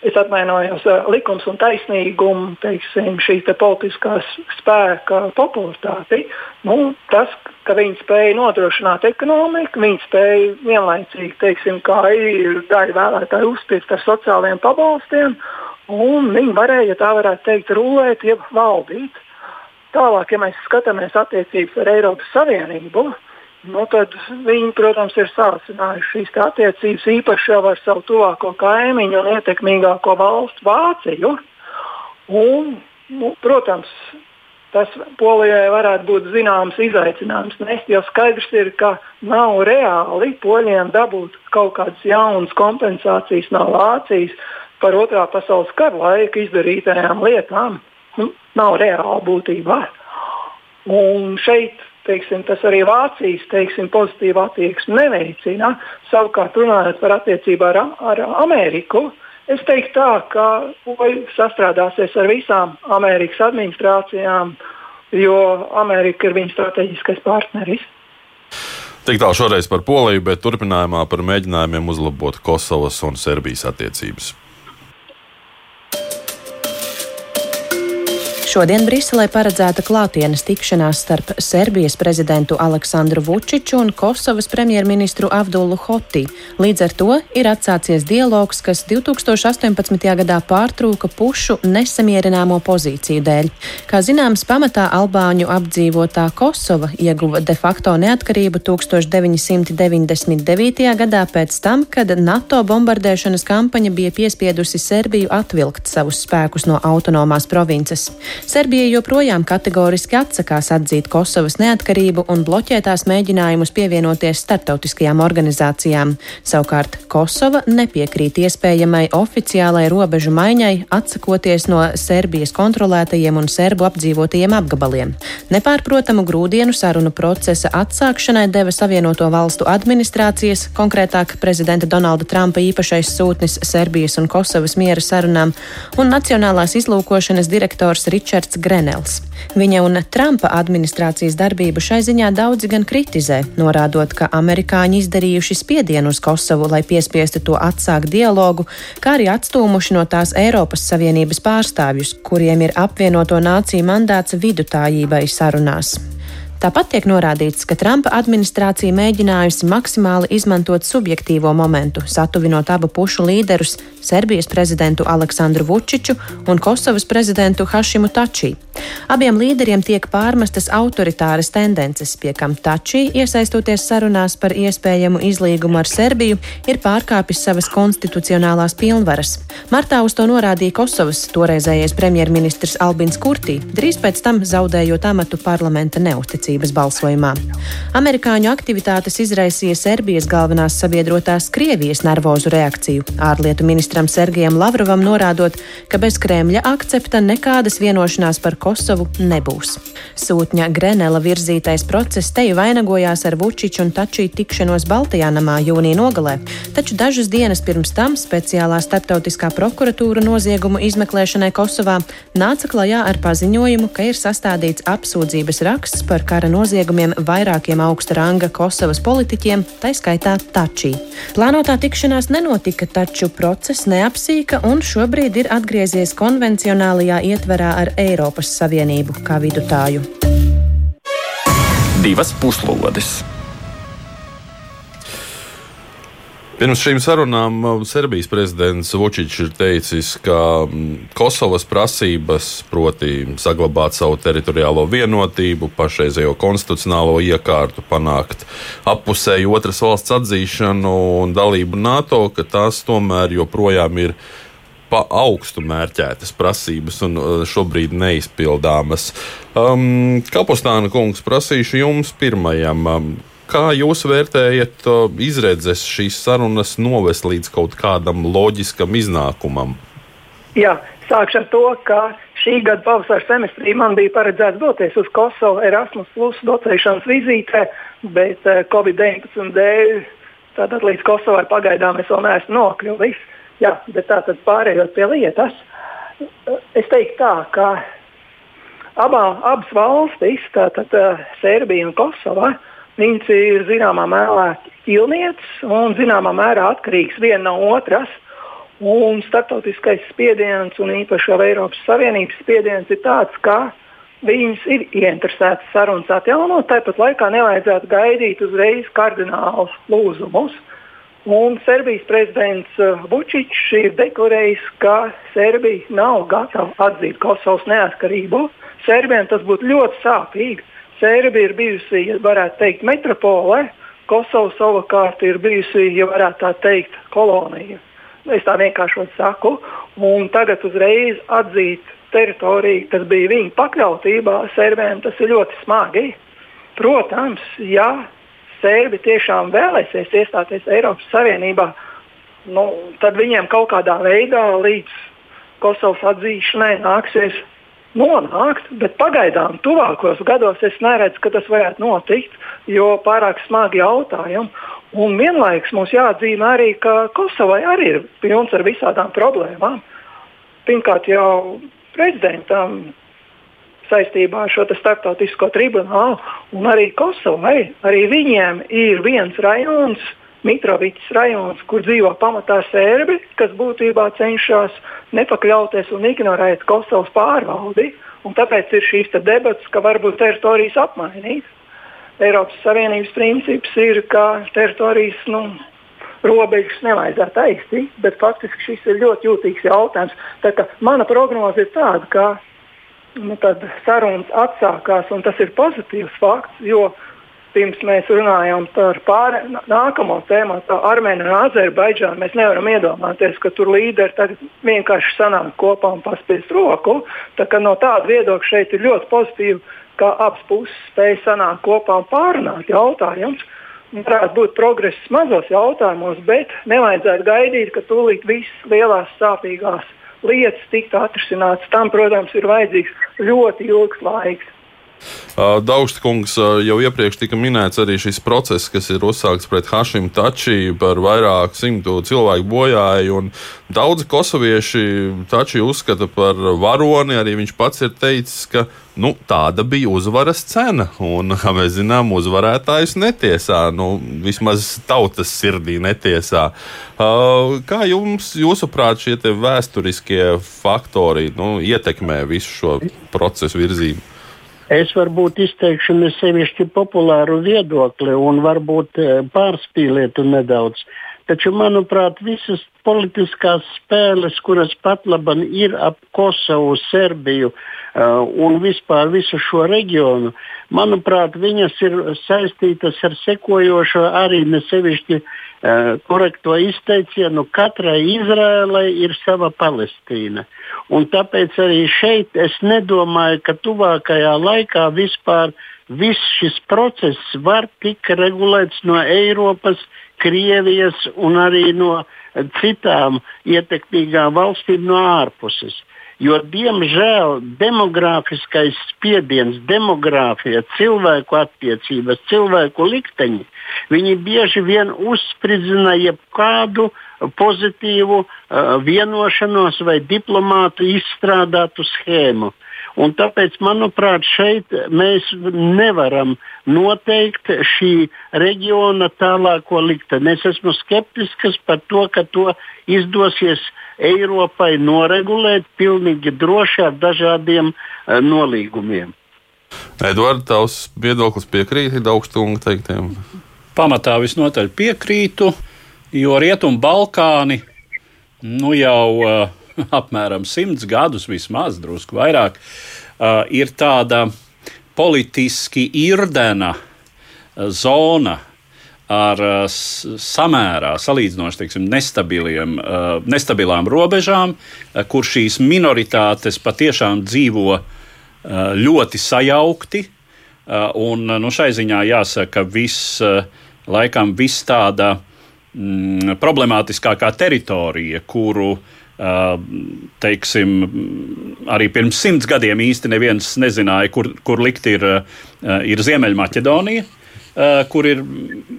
es atvainojos, likums un taisnīguma, teiksim, šī te politiskās spēka popularitāti. Nu, tas, ka viņi spēja nodrošināt ekonomiku, viņi spēja vienlaicīgi, teiksim, kā ir daļa vēlētāju uzspiest ar sociālajiem pabalstiem, un viņi varēja, ja tā varētu teikt, rulēt, jeb valdīt. Tālāk, ja mēs skatāmies attiecības ar Eiropas Savienību, nu, tad viņi, protams, ir sācinājuši šīs attiecības īpaši jau ar savu tuvāko kaimiņu un ietekmīgāko valstu Vāciju. Un, nu, protams, tas Polijai varētu būt zināms izaicinājums. Nest, jo skaidrs ir, ka nav reāli poļiem dabūt kaut kādas jaunas kompensācijas no Vācijas par otrā pasaules kara laika izdarītajām lietām. Nu, nav reāli būtībā. Un šeit teiksim, tas arī Vācijas teiksim, pozitīvu attieksmi neveicina. Savukārt, runājot par attiecību ar, ar Ameriku, es teiktu tā, ka poļi sastrādāsies ar visām Amerikas administrācijām, jo Amerika ir viņu strateģiskais partneris. Tik tālu šoreiz par Poliju, bet turpinājumā par mēģinājumiem uzlabot Kosovas un Serbijas attiecības. Šodien Briselē paredzēta klātienes tikšanās starp Serbijas prezidentu Aleksandru Vučiču un Kosovas premjerministru Avdulu Hoti. Līdz ar to ir atsācies dialogs, kas 2018. gadā pārtrūka pušu nesamierināmo pozīciju dēļ. Kā zināms, pamatā Albāņu apdzīvotā Kosova ieguva de facto neatkarību 1999. gadā pēc tam, kad NATO bombardēšanas kampaņa bija piespiedusi Serbiju atvilkt savus spēkus no autonomās provinces. Serbija joprojām kategoriski atsakās atzīt Kosovas neatkarību un bloķē tās mēģinājumus pievienoties starptautiskajām organizācijām. Savukārt Kosova nepiekrīt iespējamai oficiālai robežu maiņai, atsakoties no Serbijas kontrolētajiem un serbu apdzīvotajiem apgabaliem. Nepārprotamu grūdienu sarunu procesa atsākšanai deva Savienoto valstu administrācijas, konkrētāk prezidenta Donalda Trumpa īpašais sūtnis Serbijas un Kosovas miera sarunām un Nacionālās izlūkošanas direktors Ričards. Ričards Grenels. Viņa un Trumpa administrācijas darbību šai ziņā daudzi gan kritizē, norādot, ka amerikāņi izdarījuši spiedienu uz Kosovu, lai piespiestu to atsākt dialogu, kā arī atstūmuši no tās Eiropas Savienības pārstāvjus, kuriem ir apvienoto nāciju mandāts vidutājībai sarunās. Tāpat tiek norādīts, ka Trumpa administrācija mēģinājusi maksimāli izmantot subjektīvo momentu, satuvinot abu pušu līderus - Serbijas prezidentu Aleksandru Vučiču un Kosovas prezidentu Hašimu Tačī. Abiem līderiem tiek pārmestas autoritāras tendences, pie kam Tačī, iesaistoties sarunās par iespējamu izlīgumu ar Serbiju, ir pārkāpis savas konstitucionālās pilnvaras. Martā uz to norādīja Kosovas toreizējais premjerministrs Albins Kurtī, drīz pēc tam zaudējot amatu parlamenta neusticību uzticības balsojumā. Amerikāņu aktivitātes izraisīja Serbijas galvenās sabiedrotās Krievijas nervozu reakciju, ārlietu ministram Sergejam Lavrovam norādot, ka bez Kremļa akcepta nekādas vienošanās par Kosovu nebūs. Sūtņa Grenela virzītais process te vainagojās ar Vučiču un Tačī tikšanos Baltijā namā jūnija nogalē, taču dažas dienas pirms tam speciālā starptautiskā prokuratūra noziegumu izmeklēšanai Kosovā nāca klajā ar paziņojumu, ka ir sastādīts apsūdzības raksts par kara noziegumiem vairākiem augsta ranga Kosovas politiķiem, tā skaitā Tačī. Plānotā tikšanās nenotika, taču process neapsīka un šobrīd ir atgriezies konvencionālajā ietverā ar Eiropas Savienību kā vidutāju. Divas puslodes! Pirms šīm sarunām uh, Serbijas prezidents Vučičs ir teicis, ka mm, Kosovas prasības, proti, saglabāt savu teritoriālo vienotību, pašreizējo konstitucionālo iekārtu, panākt appusēju otras valsts atzīšanu un dalību NATO, ka tās tomēr joprojām ir pa augstu mērķētas prasības un uh, šobrīd neizpildāmas. Um, Kapustāna kungs, prasīšu jums pirmajam. Um, Kā jūs vērtējat izredzes šīs sarunas novest līdz kaut kādam loģiskam iznākumam? Jā, sākšu ar to, ka šī gada pavasara semestrī man bija paredzēts doties uz Kosovu Erasmus Plus docēšanas vizītē, bet uh, Covid-19 dēļ tātad līdz Kosovai pagaidām es vēl neesmu nokļuvis. Jā, bet tā tad pārējot pie lietas. es teiktu tā, ka abā, abas valstis, tātad Serbija un Kosova, viņas ir zināmā mērā ķilnieces un zināmā mērā atkarīgas viena no otras. Un starptautiskais spiediens un īpaši jau Eiropas Savienības spiediens ir tāds, ka viņas ir ieinteresētas sarunas atjaunot, tāpat laikā nevajadzētu gaidīt uzreiz kardinālus lūzumus. Un Serbijas prezidents uh, Vučičs ir deklarējis, ka Serbija nav gatava atzīt Kosovas neatkarību. Serbijam tas būtu ļoti sāpīgi. Serbija ir bijusi, ja varētu teikt, metropole, Kosova savukārt ir bijusi, ja varētu tā teikt, kolonija. Es tā vienkārši saku. Un tagad uzreiz atzīt teritoriju, kas bija viņa pakļautībā, Serbijam tas ir ļoti smagi. Protams, ja Sērbi tiešām vēlēsies iestāties Eiropas Savienībā, nu, tad viņiem kaut kādā veidā līdz Kosovas atzīšanai nāksies nonākt, bet pagaidām, tuvākos gados, es neredzu, ka tas varētu notikt, jo pārāk smagi jautājumi. Un vienlaikus mums jāatzīmē arī, ka Kosovai arī ir pilns ar visādām problēmām. Pirmkārt, jau prezidentam saistībā ar šo starptautisko tribunālu, un arī Kosovai. Arī viņiem ir viens rajons, Mitrovicas rajons, kur dzīvo pamatā sērbi, kas būtībā cenšas nepakļauties un ignorēt Kosovas pārvaldi. Tāpēc ir šīs debatas, ka varbūt teritorijas apmainīt. Eiropas Savienības princips ir, ka teritorijas nu, robežas nevajadzētu aizstīt, bet faktiski šis ir ļoti jūtīgs jautājums. Mana prognoze ir tāda, ka nu, sarunas atsākās, un tas ir pozitīvs fakts, jo pirms mēs runājām par pār, nākamo tēmu, tā Armēnija un Azerbaidžāna, mēs nevaram iedomāties, ka tur līderi tagad vienkārši sanāk kopā un paspiest roku. Tā no tāda viedokļa šeit ir ļoti pozitīvi, ka abas puses spēj sanākt kopā un pārunāt jautājumus. Varētu būt progress mazos jautājumos, bet nevajadzētu gaidīt, ka tūlīt visas lielās sāpīgās lietas tiktu atrisinātas. Tam, protams, ir vajadzīgs ļoti ilgs laiks. Daugsts kungs jau iepriekš tika minēts arī šis process, kas ir uzsākts pret Hašimu Tačī par vairāk simtu cilvēku bojāju. Daudzi kosovieši Tačī uzskata par varoni. Arī viņš pats ir teicis, ka nu, tāda bija uzvaras cena. Un, kā mēs zinām, uzvarētājs netiesā. Nu, vismaz tautas sirdī netiesā. Kā jums, jūsuprāt, šie vēsturiskie faktori nu, ietekmē visu šo procesu virzību? Es varbūt izteikšu sevišķi populāru viedokli un varbūt eh, pārspīlētu nedaudz. Taču, manuprāt, visas politiskās spēles, kuras pat labi ir ap Kosovu, Serbiju uh, un vispār visu šo reģionu, manuprāt, viņas ir saistītas ar sekojošo arī nesevišķi uh, korekto izteicienu, katrai Izrēlai ir sava Palestīna. Un tāpēc arī šeit es nedomāju, ka tuvākajā laikā vispār viss šis process var tikt regulēts no Eiropas, Krievijas un arī no citām ietekmīgām valstīm no ārpuses. Jo, diemžēl, demogrāfiskais spiediens, demogrāfija, cilvēku attiecības, cilvēku likteņi, viņi bieži vien uzspridzina jebkādu pozitīvu uh, vienošanos vai diplomātu izstrādātu schēmu. Un tāpēc, manuprāt, šeit mēs nevaram noteikt šī reģiona tālāko likteni. Es esmu skeptisks par to, ka to izdosies Eiropai noregulēt pilnīgi droši ar dažādiem uh, nolīgumiem. Edvards, tavs viedoklis piekrīt augstunga teiktiem? Pamatā visnotaļ piekrītu, jo Rietumu Balkāni nu jau uh, apmēram simts gadus, vismaz drusku vairāk, uh, ir tāda politiski irdena zona ar uh, samērā salīdzinoši teiksim, uh, nestabilām robežām, uh, kur šīs minoritātes patiešām dzīvo ļoti sajaukti. Un, nu, šai ziņā jāsaka, viss, laikam, viss tāda mm, problemātiskākā teritorija, kuru teiksim, arī pirms simts gadiem īsti neviens nezināja, kur, kur likt ir, ir Ziemeļmaķedonija. Kur ir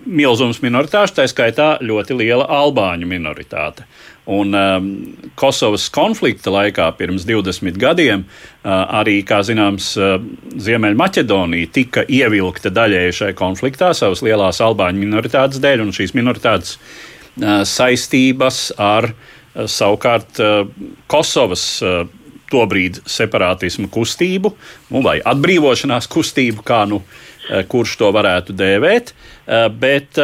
milzums minoritāšu, tā skaitā ļoti liela albāņu minoritāte. Un um, Kosovas konflikta laikā pirms 20 gadiem uh, arī, kā zināms, uh, Ziemeļmaķedonija tika ievilkta daļēji šai konfliktā savas lielās albāņu minoritātes dēļ, un šīs minoritātes uh, saistības ar uh, savukārt uh, Kosovas uh, tobrīd separātismu kustību nu, vai atbrīvošanās kustību, kā nu Eh, kurš to varētu dēvēt. Eh, bet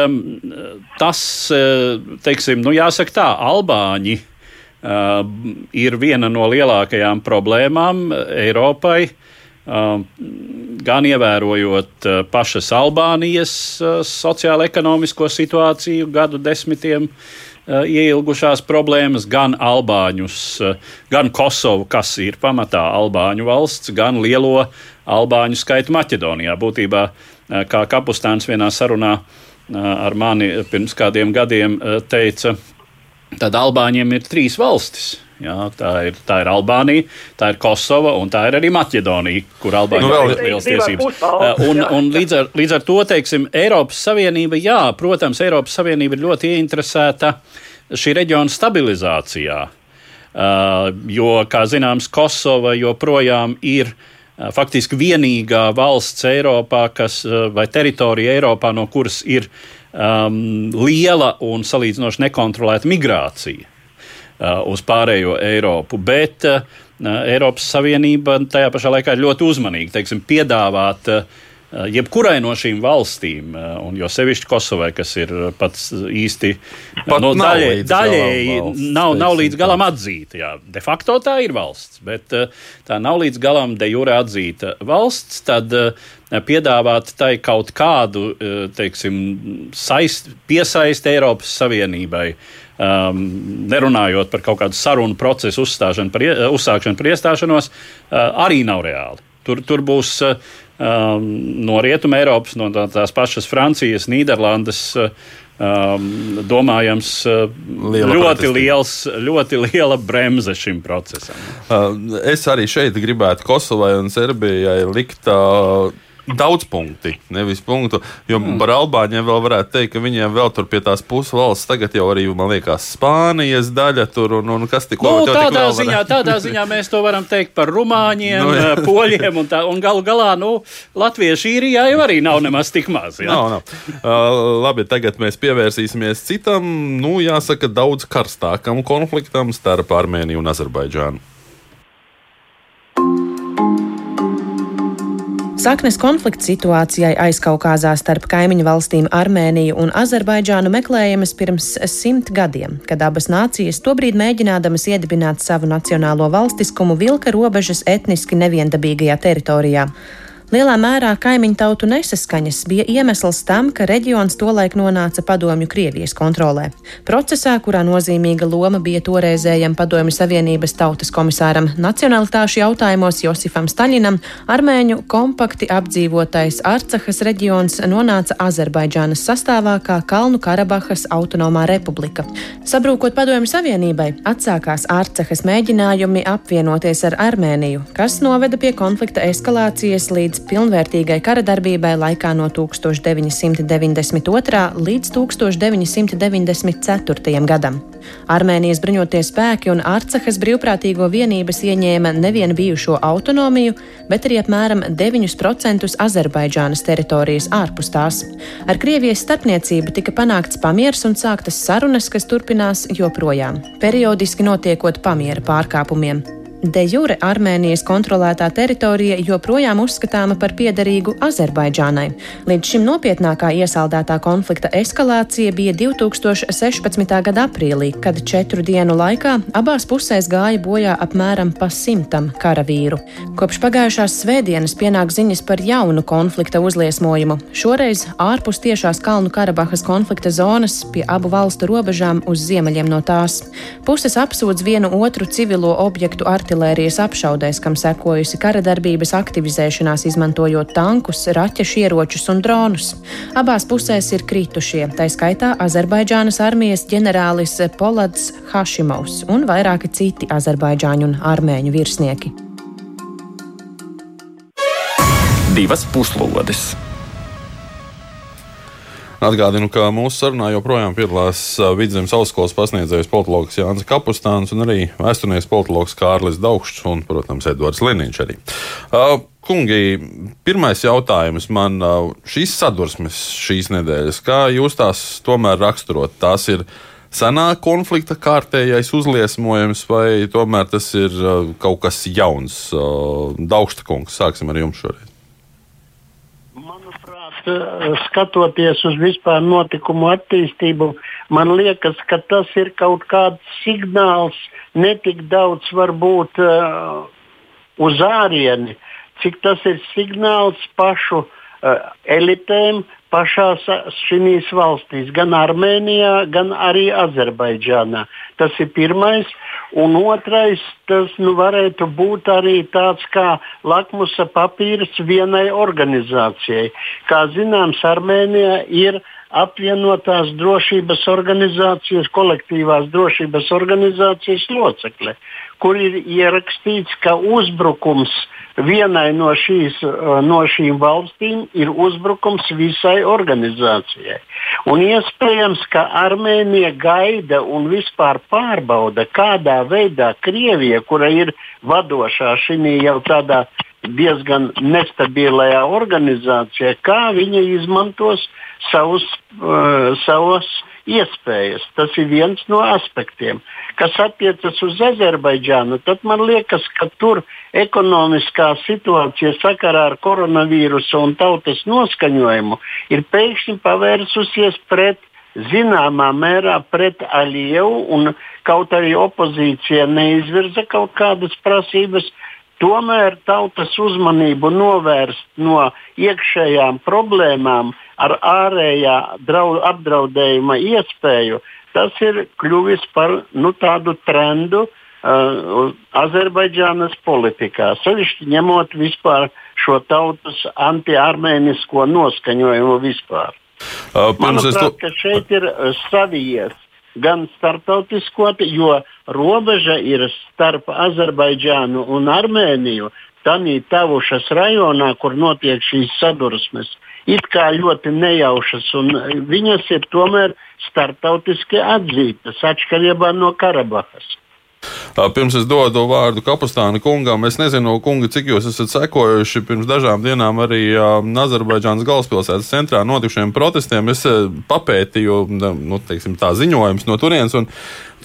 tas, eh, teiksim, nu, jāsaka tā, Albāņi ir viena no lielākajām problēmām Eiropai. Gan ievērojot pašas Albānijas sociālo-ekonomisko situāciju gadu desmitiem, ieilgušās problēmas, gan Albāņus, gan Kosovu, kas ir pamatā Albāņu valsts, gan lielo albāņu skaitu Maķedonijā. Būtībā, eh, kā Kapustāns vienā sarunā eh, ar mani pirms kādiem gadiem eh, teica, tad Albāņiem ir trīs valstis. Jā, tā, ir, tā ir Albānija, tā ir Kosova un tā ir arī Maķedonija, kur Albāņiem nu, ir liels tiesības. Un, un līdz, ar, līdz ar to, teiksim, Eiropas Savienība, jā, protams, Eiropas Savienība ir ļoti ieinteresēta šī reģiona stabilizācijā. Uh, jo, kā zināms, Kosova joprojām ir uh, faktiski vienīgā valsts Eiropā, kas, vai teritorija Eiropā, no kuras ir um, liela un salīdzinoši nekontrolēta migrācija uz pārējo Eiropu. Bet uh, Eiropas Savienība tajā pašā laikā ir ļoti uzmanīga teiksim, piedāvāt uh, jebkurai no šīm valstīm, un jo sevišķi Kosovai, kas ir pats īsti Pat no, daļēji, daļēji valsts, nav, nav līdz galam atzīta. Jā, de facto tā ir valsts, bet tā nav līdz galam de jure atzīta valsts. Tad piedāvāt tai kaut kādu teiksim, saist, piesaist Eiropas Savienībai. Um, nerunājot par kaut kādu sarunu procesu par, uzsākšanu par iestāšanos, uh, arī nav reāli. Tur, tur būs uh, no Rietuma Eiropas, no tās pašas Francijas, Nīderlandes. Um, domājams, uh, liela ļoti, liels, ļoti liela bremze šim procesam. Uh, es arī šeit gribētu Kosovai un Serbijai likt uh, daudz punkti, nevis punktu. Jo mm. par Albāņiem vēl varētu teikt, ka viņiem vēl tur pie tās pusvalsts tagad jau arī, man liekas, Spānijas daļa tur un, un kas tik nu, tādā, tik ziņā, tādā ziņā mēs to varam teikt par rumāņiem, nu, jā. poļiem un, tā, un galu galā, nu, latvieši īrijā jau arī nav nemaz tik maz. Jā? Nav, nav. Uh, labi, tagad mēs pievērsīsimies citam, nu, jāsaka, daudz karstākam konfliktam starp Armēniju un Azerbaidžānu. Saknes konflikta situācijai aizkaukāzā starp kaimiņu valstīm Armēniju un Azerbaidžānu meklējamas pirms simt gadiem, kad abas nācijas tobrīd mēģinādamas iedibināt savu nacionālo valstiskumu vilka robežas etniski neviendabīgajā teritorijā. Lielā mērā kaimiņu tautu nesaskaņas bija iemesls tam, ka reģions tolaik nonāca padomju Krievijas kontrolē. Procesā, kurā nozīmīga loma bija toreizējam padomju Savienības tautas komisāram nacionalitāšu jautājumos Josifam Staļinam, armēņu kompakti apdzīvotais Arcahas reģions nonāca Azerbaidžānas sastāvā kā Kalnu Karabahas autonomā republika. Sabrūkot padomju Savienībai, atsākās Arcahas mēģinājumi apvienoties ar Armēniju, kas noveda pie konflikta eskalācijas līdz pilnvērtīgai kara darbībai laikā no 1992. līdz 1994. gadam. Armēnijas bruņotie spēki un Arcahas brīvprātīgo vienības ieņēma nevienu bijušo autonomiju, bet arī apmēram 9% Azerbaidžānas teritorijas ārpus tās. Ar Krievijas starpniecību tika panākts pamieris un sāktas sarunas, kas turpinās joprojām, periodiski notiekot pamiera pārkāpumiem. De jure Armēnijas kontrolētā teritorija joprojām uzskatāma par piederīgu Azerbaidžānai. Līdz šim nopietnākā iesaldētā konflikta eskalācija bija 2016. gada aprīlī, kad četru dienu laikā abās pusēs gāja bojā apmēram pa simtam karavīru. Kopš pagājušās svētdienas pienāk ziņas par jaunu konflikta uzliesmojumu, šoreiz ārpus tiešās Kalnu Karabahas konflikta zonas pie abu valstu robežām uz ziemeļiem no tās. Puses apsūdz vienu otru civilo objektu artilēriju artilērijas apšaudēs, kam sekojusi kara darbības aktivizēšanās, izmantojot tankus, raķešu ieročus un dronus. Abās pusēs ir kritušie, tā skaitā Azerbaidžānas armijas ģenerālis Polads Hašimovs un vairāki citi azerbaidžāņu un armēņu virsnieki. Divas puslodes! Atgādinu, ka mūsu sarunā joprojām piedalās Vidzemes augstskolas pasniedzējs politologs Jānis Kapustāns un arī vēsturnieks politologs Kārlis Daugšs un, protams, Edvards Liniņš arī. Uh, kungi, pirmais jautājums man šīs sadursmes šīs nedēļas, kā jūs tās tomēr raksturot? Tās ir senā konflikta kārtējais uzliesmojums, vai tomēr tas ir kaut kas jauns? Daugšta kungs, sāksim ar jums šoreiz. Skatoties uz vispār notikumu attīstību, man liekas, ka tas ir kaut kāds signāls, ne tik daudz varbūt uh, uz ārieni, cik tas ir signāls pašu uh, elitēm, pašās šīs valstīs, gan Armēnijā, gan arī Azerbaidžānā. Tas ir pirmais. Un otrais, tas nu, varētu būt arī tāds kā lakmusa papīrs vienai organizācijai. Kā zināms, Armēnijā ir apvienotās drošības organizācijas, kolektīvās drošības organizācijas locekļi, kur ir ierakstīts, ka uzbrukums vienai no, šīs, uh, no šīm valstīm ir uzbrukums visai organizācijai. Un iespējams, ka Armēnija gaida un vispār pārbauda, kādā veidā Krievija, kura ir vadošā šī jau tādā diezgan nestabilajā organizācijā, kā viņa izmantos savus, uh, savus iespējas. Tas ir viens no aspektiem. Kas attiecas uz Azerbaidžānu, tad man liekas, ka tur ekonomiskā situācija sakarā ar koronavīrusu un tautas noskaņojumu ir pēkšņi pavērsusies pret zināmā mērā pret Alievu, un kaut arī opozīcija neizvirza kaut kādas prasības, tomēr tautas uzmanību novērst no iekšējām problēmām ar ārējā draud, apdraudējuma iespēju, tas ir kļuvis par nu, tādu trendu uh, Azerbaidžānas politikā. Sevišķi ņemot vispār šo tautas anti-armēnisko noskaņojumu vispār. Uh, Manuprāt, ka šeit ir uh, savijies gan starptautiskot, jo robeža ir starp Azerbaidžānu un Armēniju. Tanī Tavušas rajonā, kur notiek šīs sadursmes, it kā ļoti nejaušas, un viņas ir tomēr starptautiski atzītas atšķirībā no Karabahas. Pirms es dodu vārdu Kapustāna kungam, es nezinu, kungi, cik jūs esat sekojuši pirms dažām dienām arī Azerbaidžānas galvaspilsētas centrā notikušiem protestiem. Es papētīju nu, teiksim, tā ziņojumus no turienes.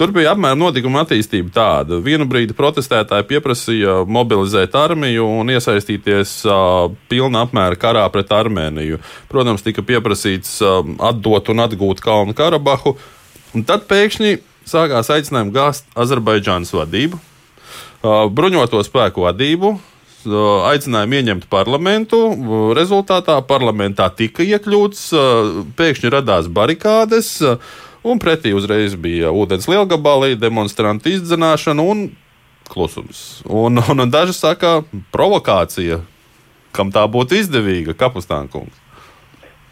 Tur bija apmēram notikuma attīstība tāda. Vienu brīdi protestētāji pieprasīja mobilizēt armiju un iesaistīties uh, pilna apmēra karā pret Armēniju. Protams, tika pieprasīts uh, atdot un atgūt Kalnu Karabahu. Un tad pēkšņi sākās aicinājumi gāzt Azerbaidžānas vadību, bruņoto spēku vadību, aicinājumu ieņemt parlamentu. Rezultātā parlamentā tika iekļūts, pēkšņi radās barikādes, un pretī uzreiz bija ūdens lielgabali, demonstrantu izdzenāšana un klusums. Un, un, un daži saka, provokācija, kam tā būtu izdevīga, kapustānkungs.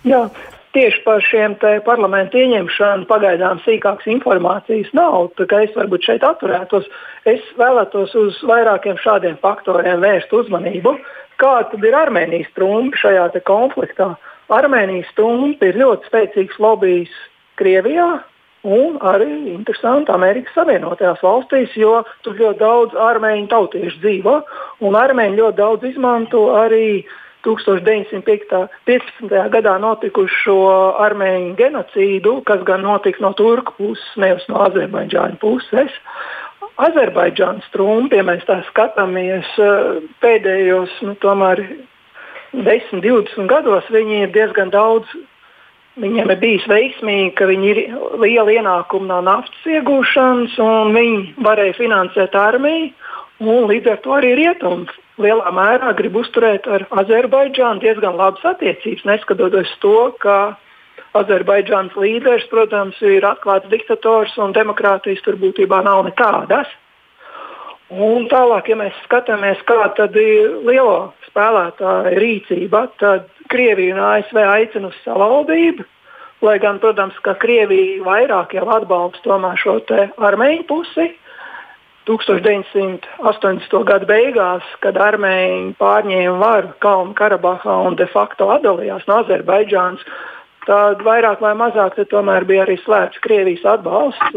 Jā, tieši par šiem parlamentu ieņemšanu pagaidām sīkākas informācijas nav. Es varbūt šeit atturētos. Es vēlētos uz vairākiem šādiem faktoriem vērst uzmanību. Kāda ir Armēnijas trumpa šajā konfliktā? Armēnijas trumpa ir ļoti spēcīgs lobbyis Krievijā. Un arī interesanti Amerikas Savienotajās valstīs, jo tur ļoti daudz armēņu tautiešu dzīvo, un armēņi ļoti daudz izmanto arī uh, 1915. gadā notikušo armēņu genocīdu, kas gan notika no turku puses, nevis no Azerbaidžāņu puses. Azerbaidžānas trumpi, ja mēs tā skatāmies pēdējos nu, 10, 20 gados, viņi ir diezgan daudz. Viņiem ir bijis veiksmīgi, ka viņi ir liela ienākuma no naftas iegūšanas, un viņi varēja finansēt armiju, un līdz ar to arī rietumu lielā mērā grib uzturēt ar Azerbaidžānu diezgan labas attiecības, neskatoties to, ka Azerbaidžānas līderis, protams, ir atklāts diktators un demokrātijas tur būtībā nav nekādas. Un tālāk, ja mēs skatāmies, kāda ir lielo spēlētāju rīcība, tad Krievija un ASV aicina uz savaldību, lai gan, protams, ka Krievija vairāk jau atbalsta šo armēņu pusi. 1980. gada beigās, kad armēņi pārņēma varu Kalnu Karabahā un de facto atdalījās no Azerbaidžānas, tad vairāk vai mazāk tomēr bija arī slēgts Krievijas atbalsts.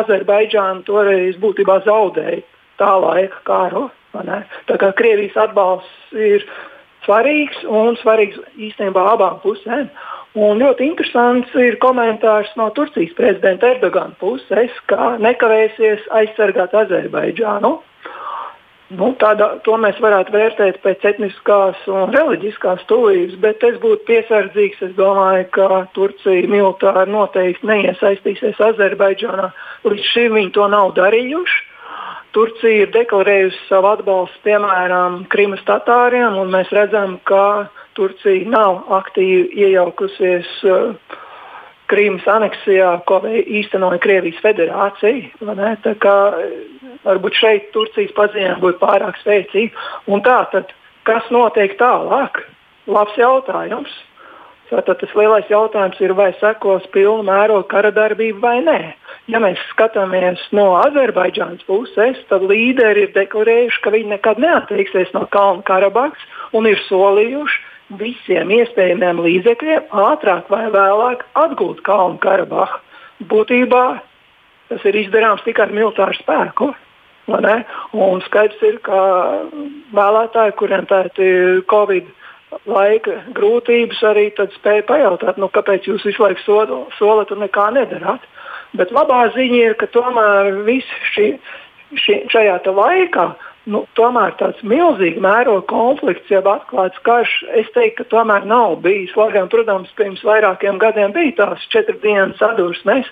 Azerbaidžāna toreiz būtībā zaudēja tā laika kāru. Tā kā Krievijas atbalsts ir svarīgs un svarīgs īstenībā abām pusēm. Un ļoti interesants ir komentārs no Turcijas prezidenta Erdogana puses, ka nekavēsies aizsargāt Azerbaidžānu. Nu, tādā, to mēs varētu vērtēt pēc etniskās un reliģiskās tuvības, bet es būtu piesardzīgs. Es domāju, ka Turcija militāri noteikti neiesaistīsies Azerbaidžānā. Līdz šim viņi to nav darījuši. Turcija ir deklarējusi savu atbalstu piemēram Krimas tatāriem, un mēs redzam, ka Turcija nav aktīvi iejaukusies uh, Krīmas aneksijā, ko īstenoja Krievijas federācija. Kā varbūt šeit Turcijas paziņojumi būtu pārāk spēcīgi. Un tā tad, kas notiek tālāk? Labs jautājums. Tātad tas lielais jautājums ir, vai sekos pilna mēroga kara darbība vai nē. Ja mēs skatāmies no Azerbaidžānas puses, tad līderi ir deklarējuši, ka viņi nekad neatteiksies no Kalnu Karabahas un ir solījuši visiem iespējamiem līdzekļiem ātrāk vai vēlāk atgūt Kalnu Karabahu. Būtībā tas ir izdarāms tikai ar militāru spēku. Un skaidrs ir, ka vēlētāji, kuriem tādi Covid laika grūtības, arī spēja pajautāt, nu, kāpēc jūs visu laiku so, solat un nekā nedarāt. Bet labā ziņa ir, ka tomēr viss šī, šī, šajā laikā nu, tomēr tāds milzīgs mēroga konflikts, jau atklāts karš, es teiktu, ka tomēr nav bijis. Lai gan, protams, pirms vairākiem gadiem bija tās četras dienas sadursmes,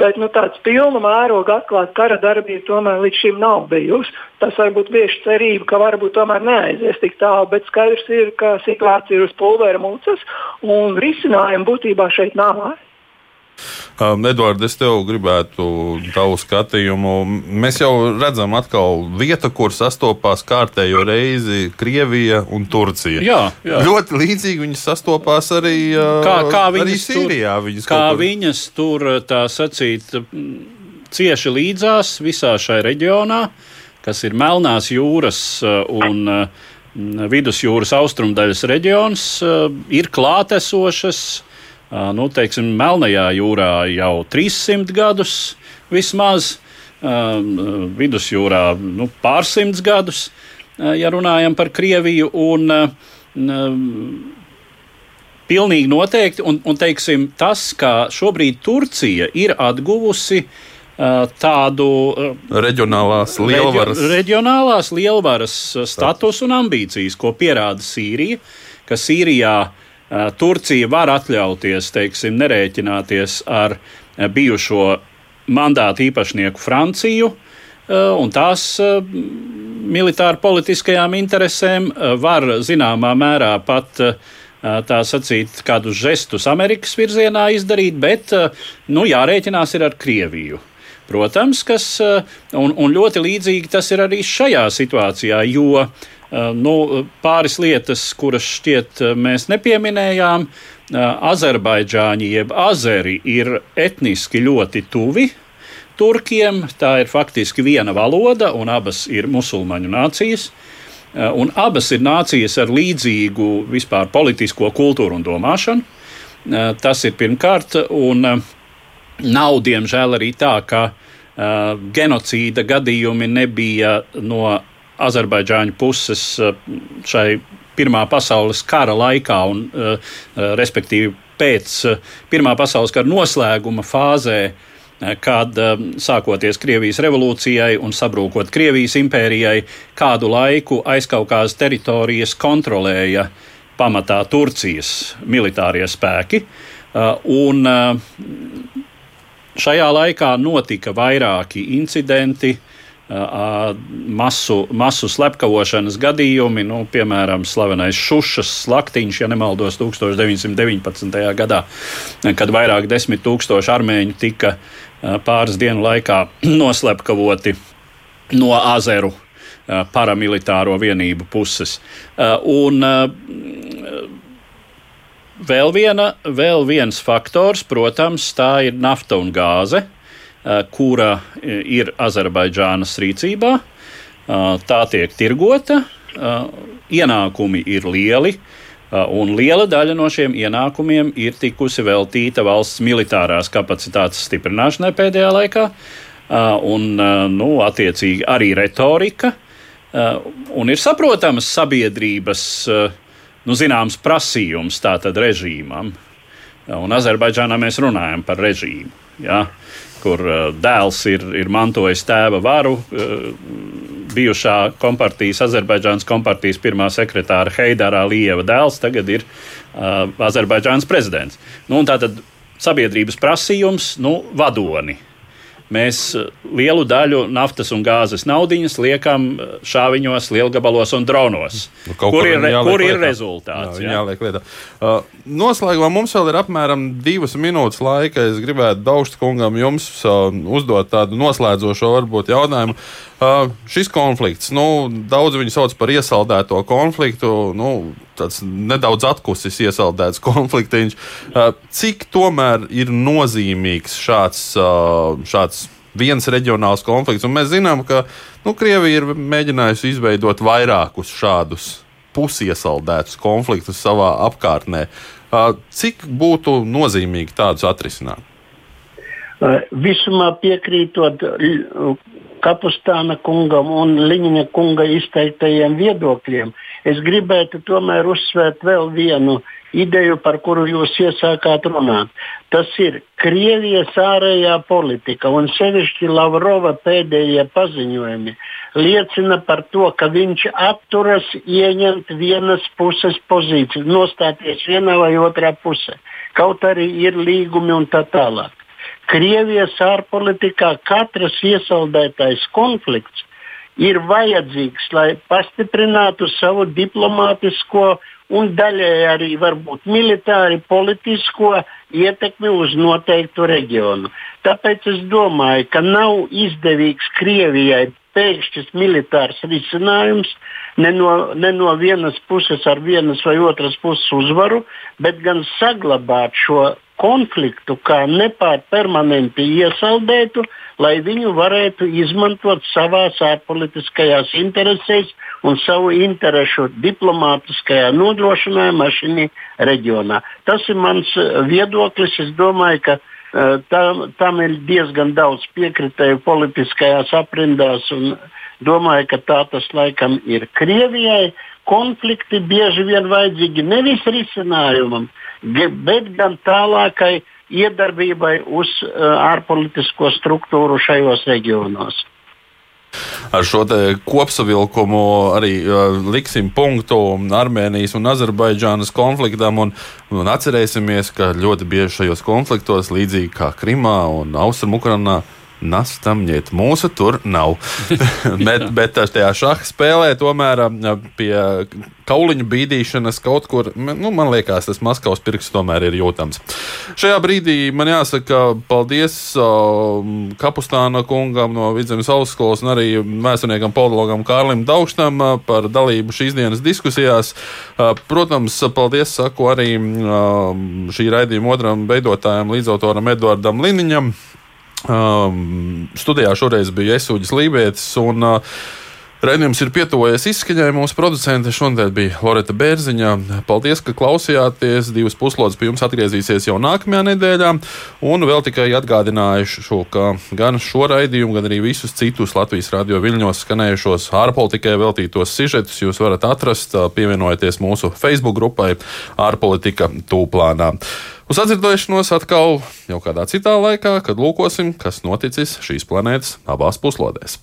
bet nu, tāds pilna mēroga atklāta kara darbība tomēr līdz šim nav bijusi. Tas varbūt bieži cerība, ka varbūt tomēr neaizies tik tālu, bet skaidrs ir, ka situācija ir uz pulvera mucas un risinājumu būtībā šeit nav. Um, Edvards, es tev gribētu tavu skatījumu. Mēs jau redzam, atkal vieta, kur sastopās kārtējo reizi Krievija un Turcija. Jā, jā. Ļoti līdzīgi viņas sastopās arī, uh, kā, kā viņas arī Sīrijā. Viņas kā kur... viņas tur, tā sacīt, cieši līdzās visā šai reģionā, kas ir Melnās jūras uh, un uh, Vidusjūras austrumdaļas reģions, ir klātesošas nu, teiksim, Melnajā jūrā jau 300 gadus vismaz, vidusjūrā nu, pārsimts gadus, ja runājam par Krieviju. Un, Pilnīgi noteikti, un, un teiksim, tas, ka šobrīd Turcija ir atguvusi uh, tādu reģionālās lielvaras, reģio, reģionālās lielvaras statusu un ambīcijas, ko pierāda Sīrija, ka Sīrijā uh, Turcija var atļauties, teiksim, nerēķināties ar bijušo mandātu īpašnieku Franciju un tās militāri politiskajām interesēm, var zināmā mērā pat tā sacīt, kādus žestus Amerikas virzienā izdarīt, bet nu, jārēķinās ir ar Krieviju. Protams, kas, un, un ļoti līdzīgi tas ir arī šajā situācijā, jo Eh, nu, pāris lietas, kuras šķiet mēs nepieminējām. Azerbaidžāņi jeb azeri ir etniski ļoti tuvi turkiem. Tā ir faktiski viena valoda, un abas ir musulmaņu nācijas. Un abas ir nācijas ar līdzīgu vispār politisko kultūru un domāšanu. Tas ir pirmkārt, un nav diemžēl arī tā, ka genocīda gadījumi nebija no Azerbaidžāņu puses eh, šai Pirmā pasaules kara laikā, un, eh, eh, respektīvi pēc Pirmā pasaules kara noslēguma fāzē, kad sākoties Krievijas revolūcijai un sabrūkot Krievijas impērijai, kādu laiku aizkaukās teritorijas kontrolēja pamatā Turcijas militārie spēki. Un šajā laikā notika vairāki incidenti, masu, masu slepkavošanas gadījumi, nu, piemēram, slavenais Šušas slaktiņš, ja nemaldos, 1919. gadā, kad vairāk desmit tūkstoši armēņu tika pāris dienu laikā noslepkavoti no Azeru paramilitāro vienību puses. Un vēl, viena, vēl viens faktors, protams, tā ir nafta un gāze kura eh, ir Azerbaidžānas rīcībā. Eh, tā tiek tirgota, ienākumi ir lieli. Un liela daļa no šiem ienākumiem ir tikusi veltīta valsts militārās kapacitātes stiprināšanai pēdējā laikā, un, nu, attiecīgi, arī retorika. Un ir saprotams sabiedrības, nu, zināms, prasījums tātad režīmam. Un Azerbaidžānā mēs runājam par režīmu. Ja? Kur dēls ir, ir mantojis tēva varu, bijušā kompartijas, Azerbaidžānas kompartijas pirmā sekretāra Heidara Lieva dēls, tagad ir uh, Azerbaidžānas prezidents. Nu, tātad sabiedrības prasījums, nu, vadoni mēs eh, lielu daļu naftas un gāzes naudiņas liekam eh, šāviņos, lielgabalos un dronos. Nu, kur, ir, kur ir rezultāts? Jā, jā. Jāliek lietā. Uh, noslēgumā mums vēl ir apmēram divas minūtes laika. Es gribētu Daužs kungam jums uh, uzdot tādu noslēdzošo varbūt jautājumu. Uh, šis konflikts, nu, daudz viņu sauc par iesaldēto konfliktu, nu, tāds nedaudz atkusis iesaldēts konfliktiņš. Cik tomēr ir nozīmīgs šāds, šāds viens reģionāls konflikts? Un mēs zinām, ka nu, Krievija ir mēģinājusi izveidot vairākus šādus pusiesaldētus konfliktus savā apkārtnē. Cik būtu nozīmīgi tādus atrisināt? Visumā piekrītot Kapustāna kungam un Liņņa kunga izteiktajiem viedokļiem, es gribētu tomēr uzsvērt vēl vienu ideju, par kuru jūs iesākāt runāt. Tas ir Krievijas ārējā politika un sevišķi Lavrova pēdējie paziņojumi liecina par to, ka viņš atturas ieņemt vienas puses pozīciju, nostāties vienā vai otrā pusē. Kaut arī ir līgumi un tā tālāk. Krievijas ārpolitikā katrs iesaldētais konflikts ir vajadzīgs, lai pastiprinātu savu diplomātisko un daļēji arī varbūt militāri politisko ietekmi uz noteiktu reģionu. Tāpēc es domāju, ka nav izdevīgs Krievijai pēkšņs militārs risinājums ne no, ne no vienas puses ar vienas vai otras puses uzvaru, bet gan saglabāt šo konfliktu kā nepārpermanenti iesaldētu, lai viņu varētu izmantot savās ārpolitiskajās interesēs un savu interesu diplomātiskajā nodrošinājumā šajā reģionā. Tas ir mans viedoklis. Es domāju, ka uh, tam, tam ir diezgan daudz piekritēju politiskajās aprindās un domāju, ka tā tas laikam ir Krievijai. Konflikti bieži vien vajadzīgi nevis risinājumam, bet gan tālākai iedarbībai uz uh, ārpolitisko struktūru šajos reģionos. Ar šo kopsavilkumu arī liksim punktu Armēnijas un Azerbaidžānas konfliktam. Un, un atcerēsimies, ka ļoti bieži šajos konfliktos, līdzīgi kā Krimā un Austrumukrānā, Nastamņiet, mūsu tur nav. bet, bet tajā šāda spēlē tomēr pie kauliņu bīdīšanas kaut kur, nu, man liekas, tas Maskavas pirksts tomēr ir jūtams. Šajā brīdī man jāsaka paldies Kapustāna kungam no Vidzemes augstskolas un arī vēsturniekam politologam Kārlim Daugštam par dalību šīs dienas diskusijās. Protams, paldies saku arī šī raidījuma otram veidotājam, līdzautoram Eduardam Liniņam. Um, studijā šoreiz bija Esuģis Lībijams. Uh, Raidījums ir pietuvojies izskaņai. Mūsu producente šodien bija Loreta Bērziņa. Paldies, ka klausījāties. Divas puslodes pie jums atgriezīsies jau nākamajā nedēļā. Un vēl tikai atgādinājuši, ka gan šo raidījumu, gan arī visus citus Latvijas radio viļņos skanējušos ārpolitikai veltītos sižetus jūs varat atrast, uh, pievienojoties mūsu Facebook grupai Ārpolitika Tūplānā. Uz atzīšanos atkal jau kādā citā laikā, kad lūkosim, kas noticis šīs planētas abās puslodēs.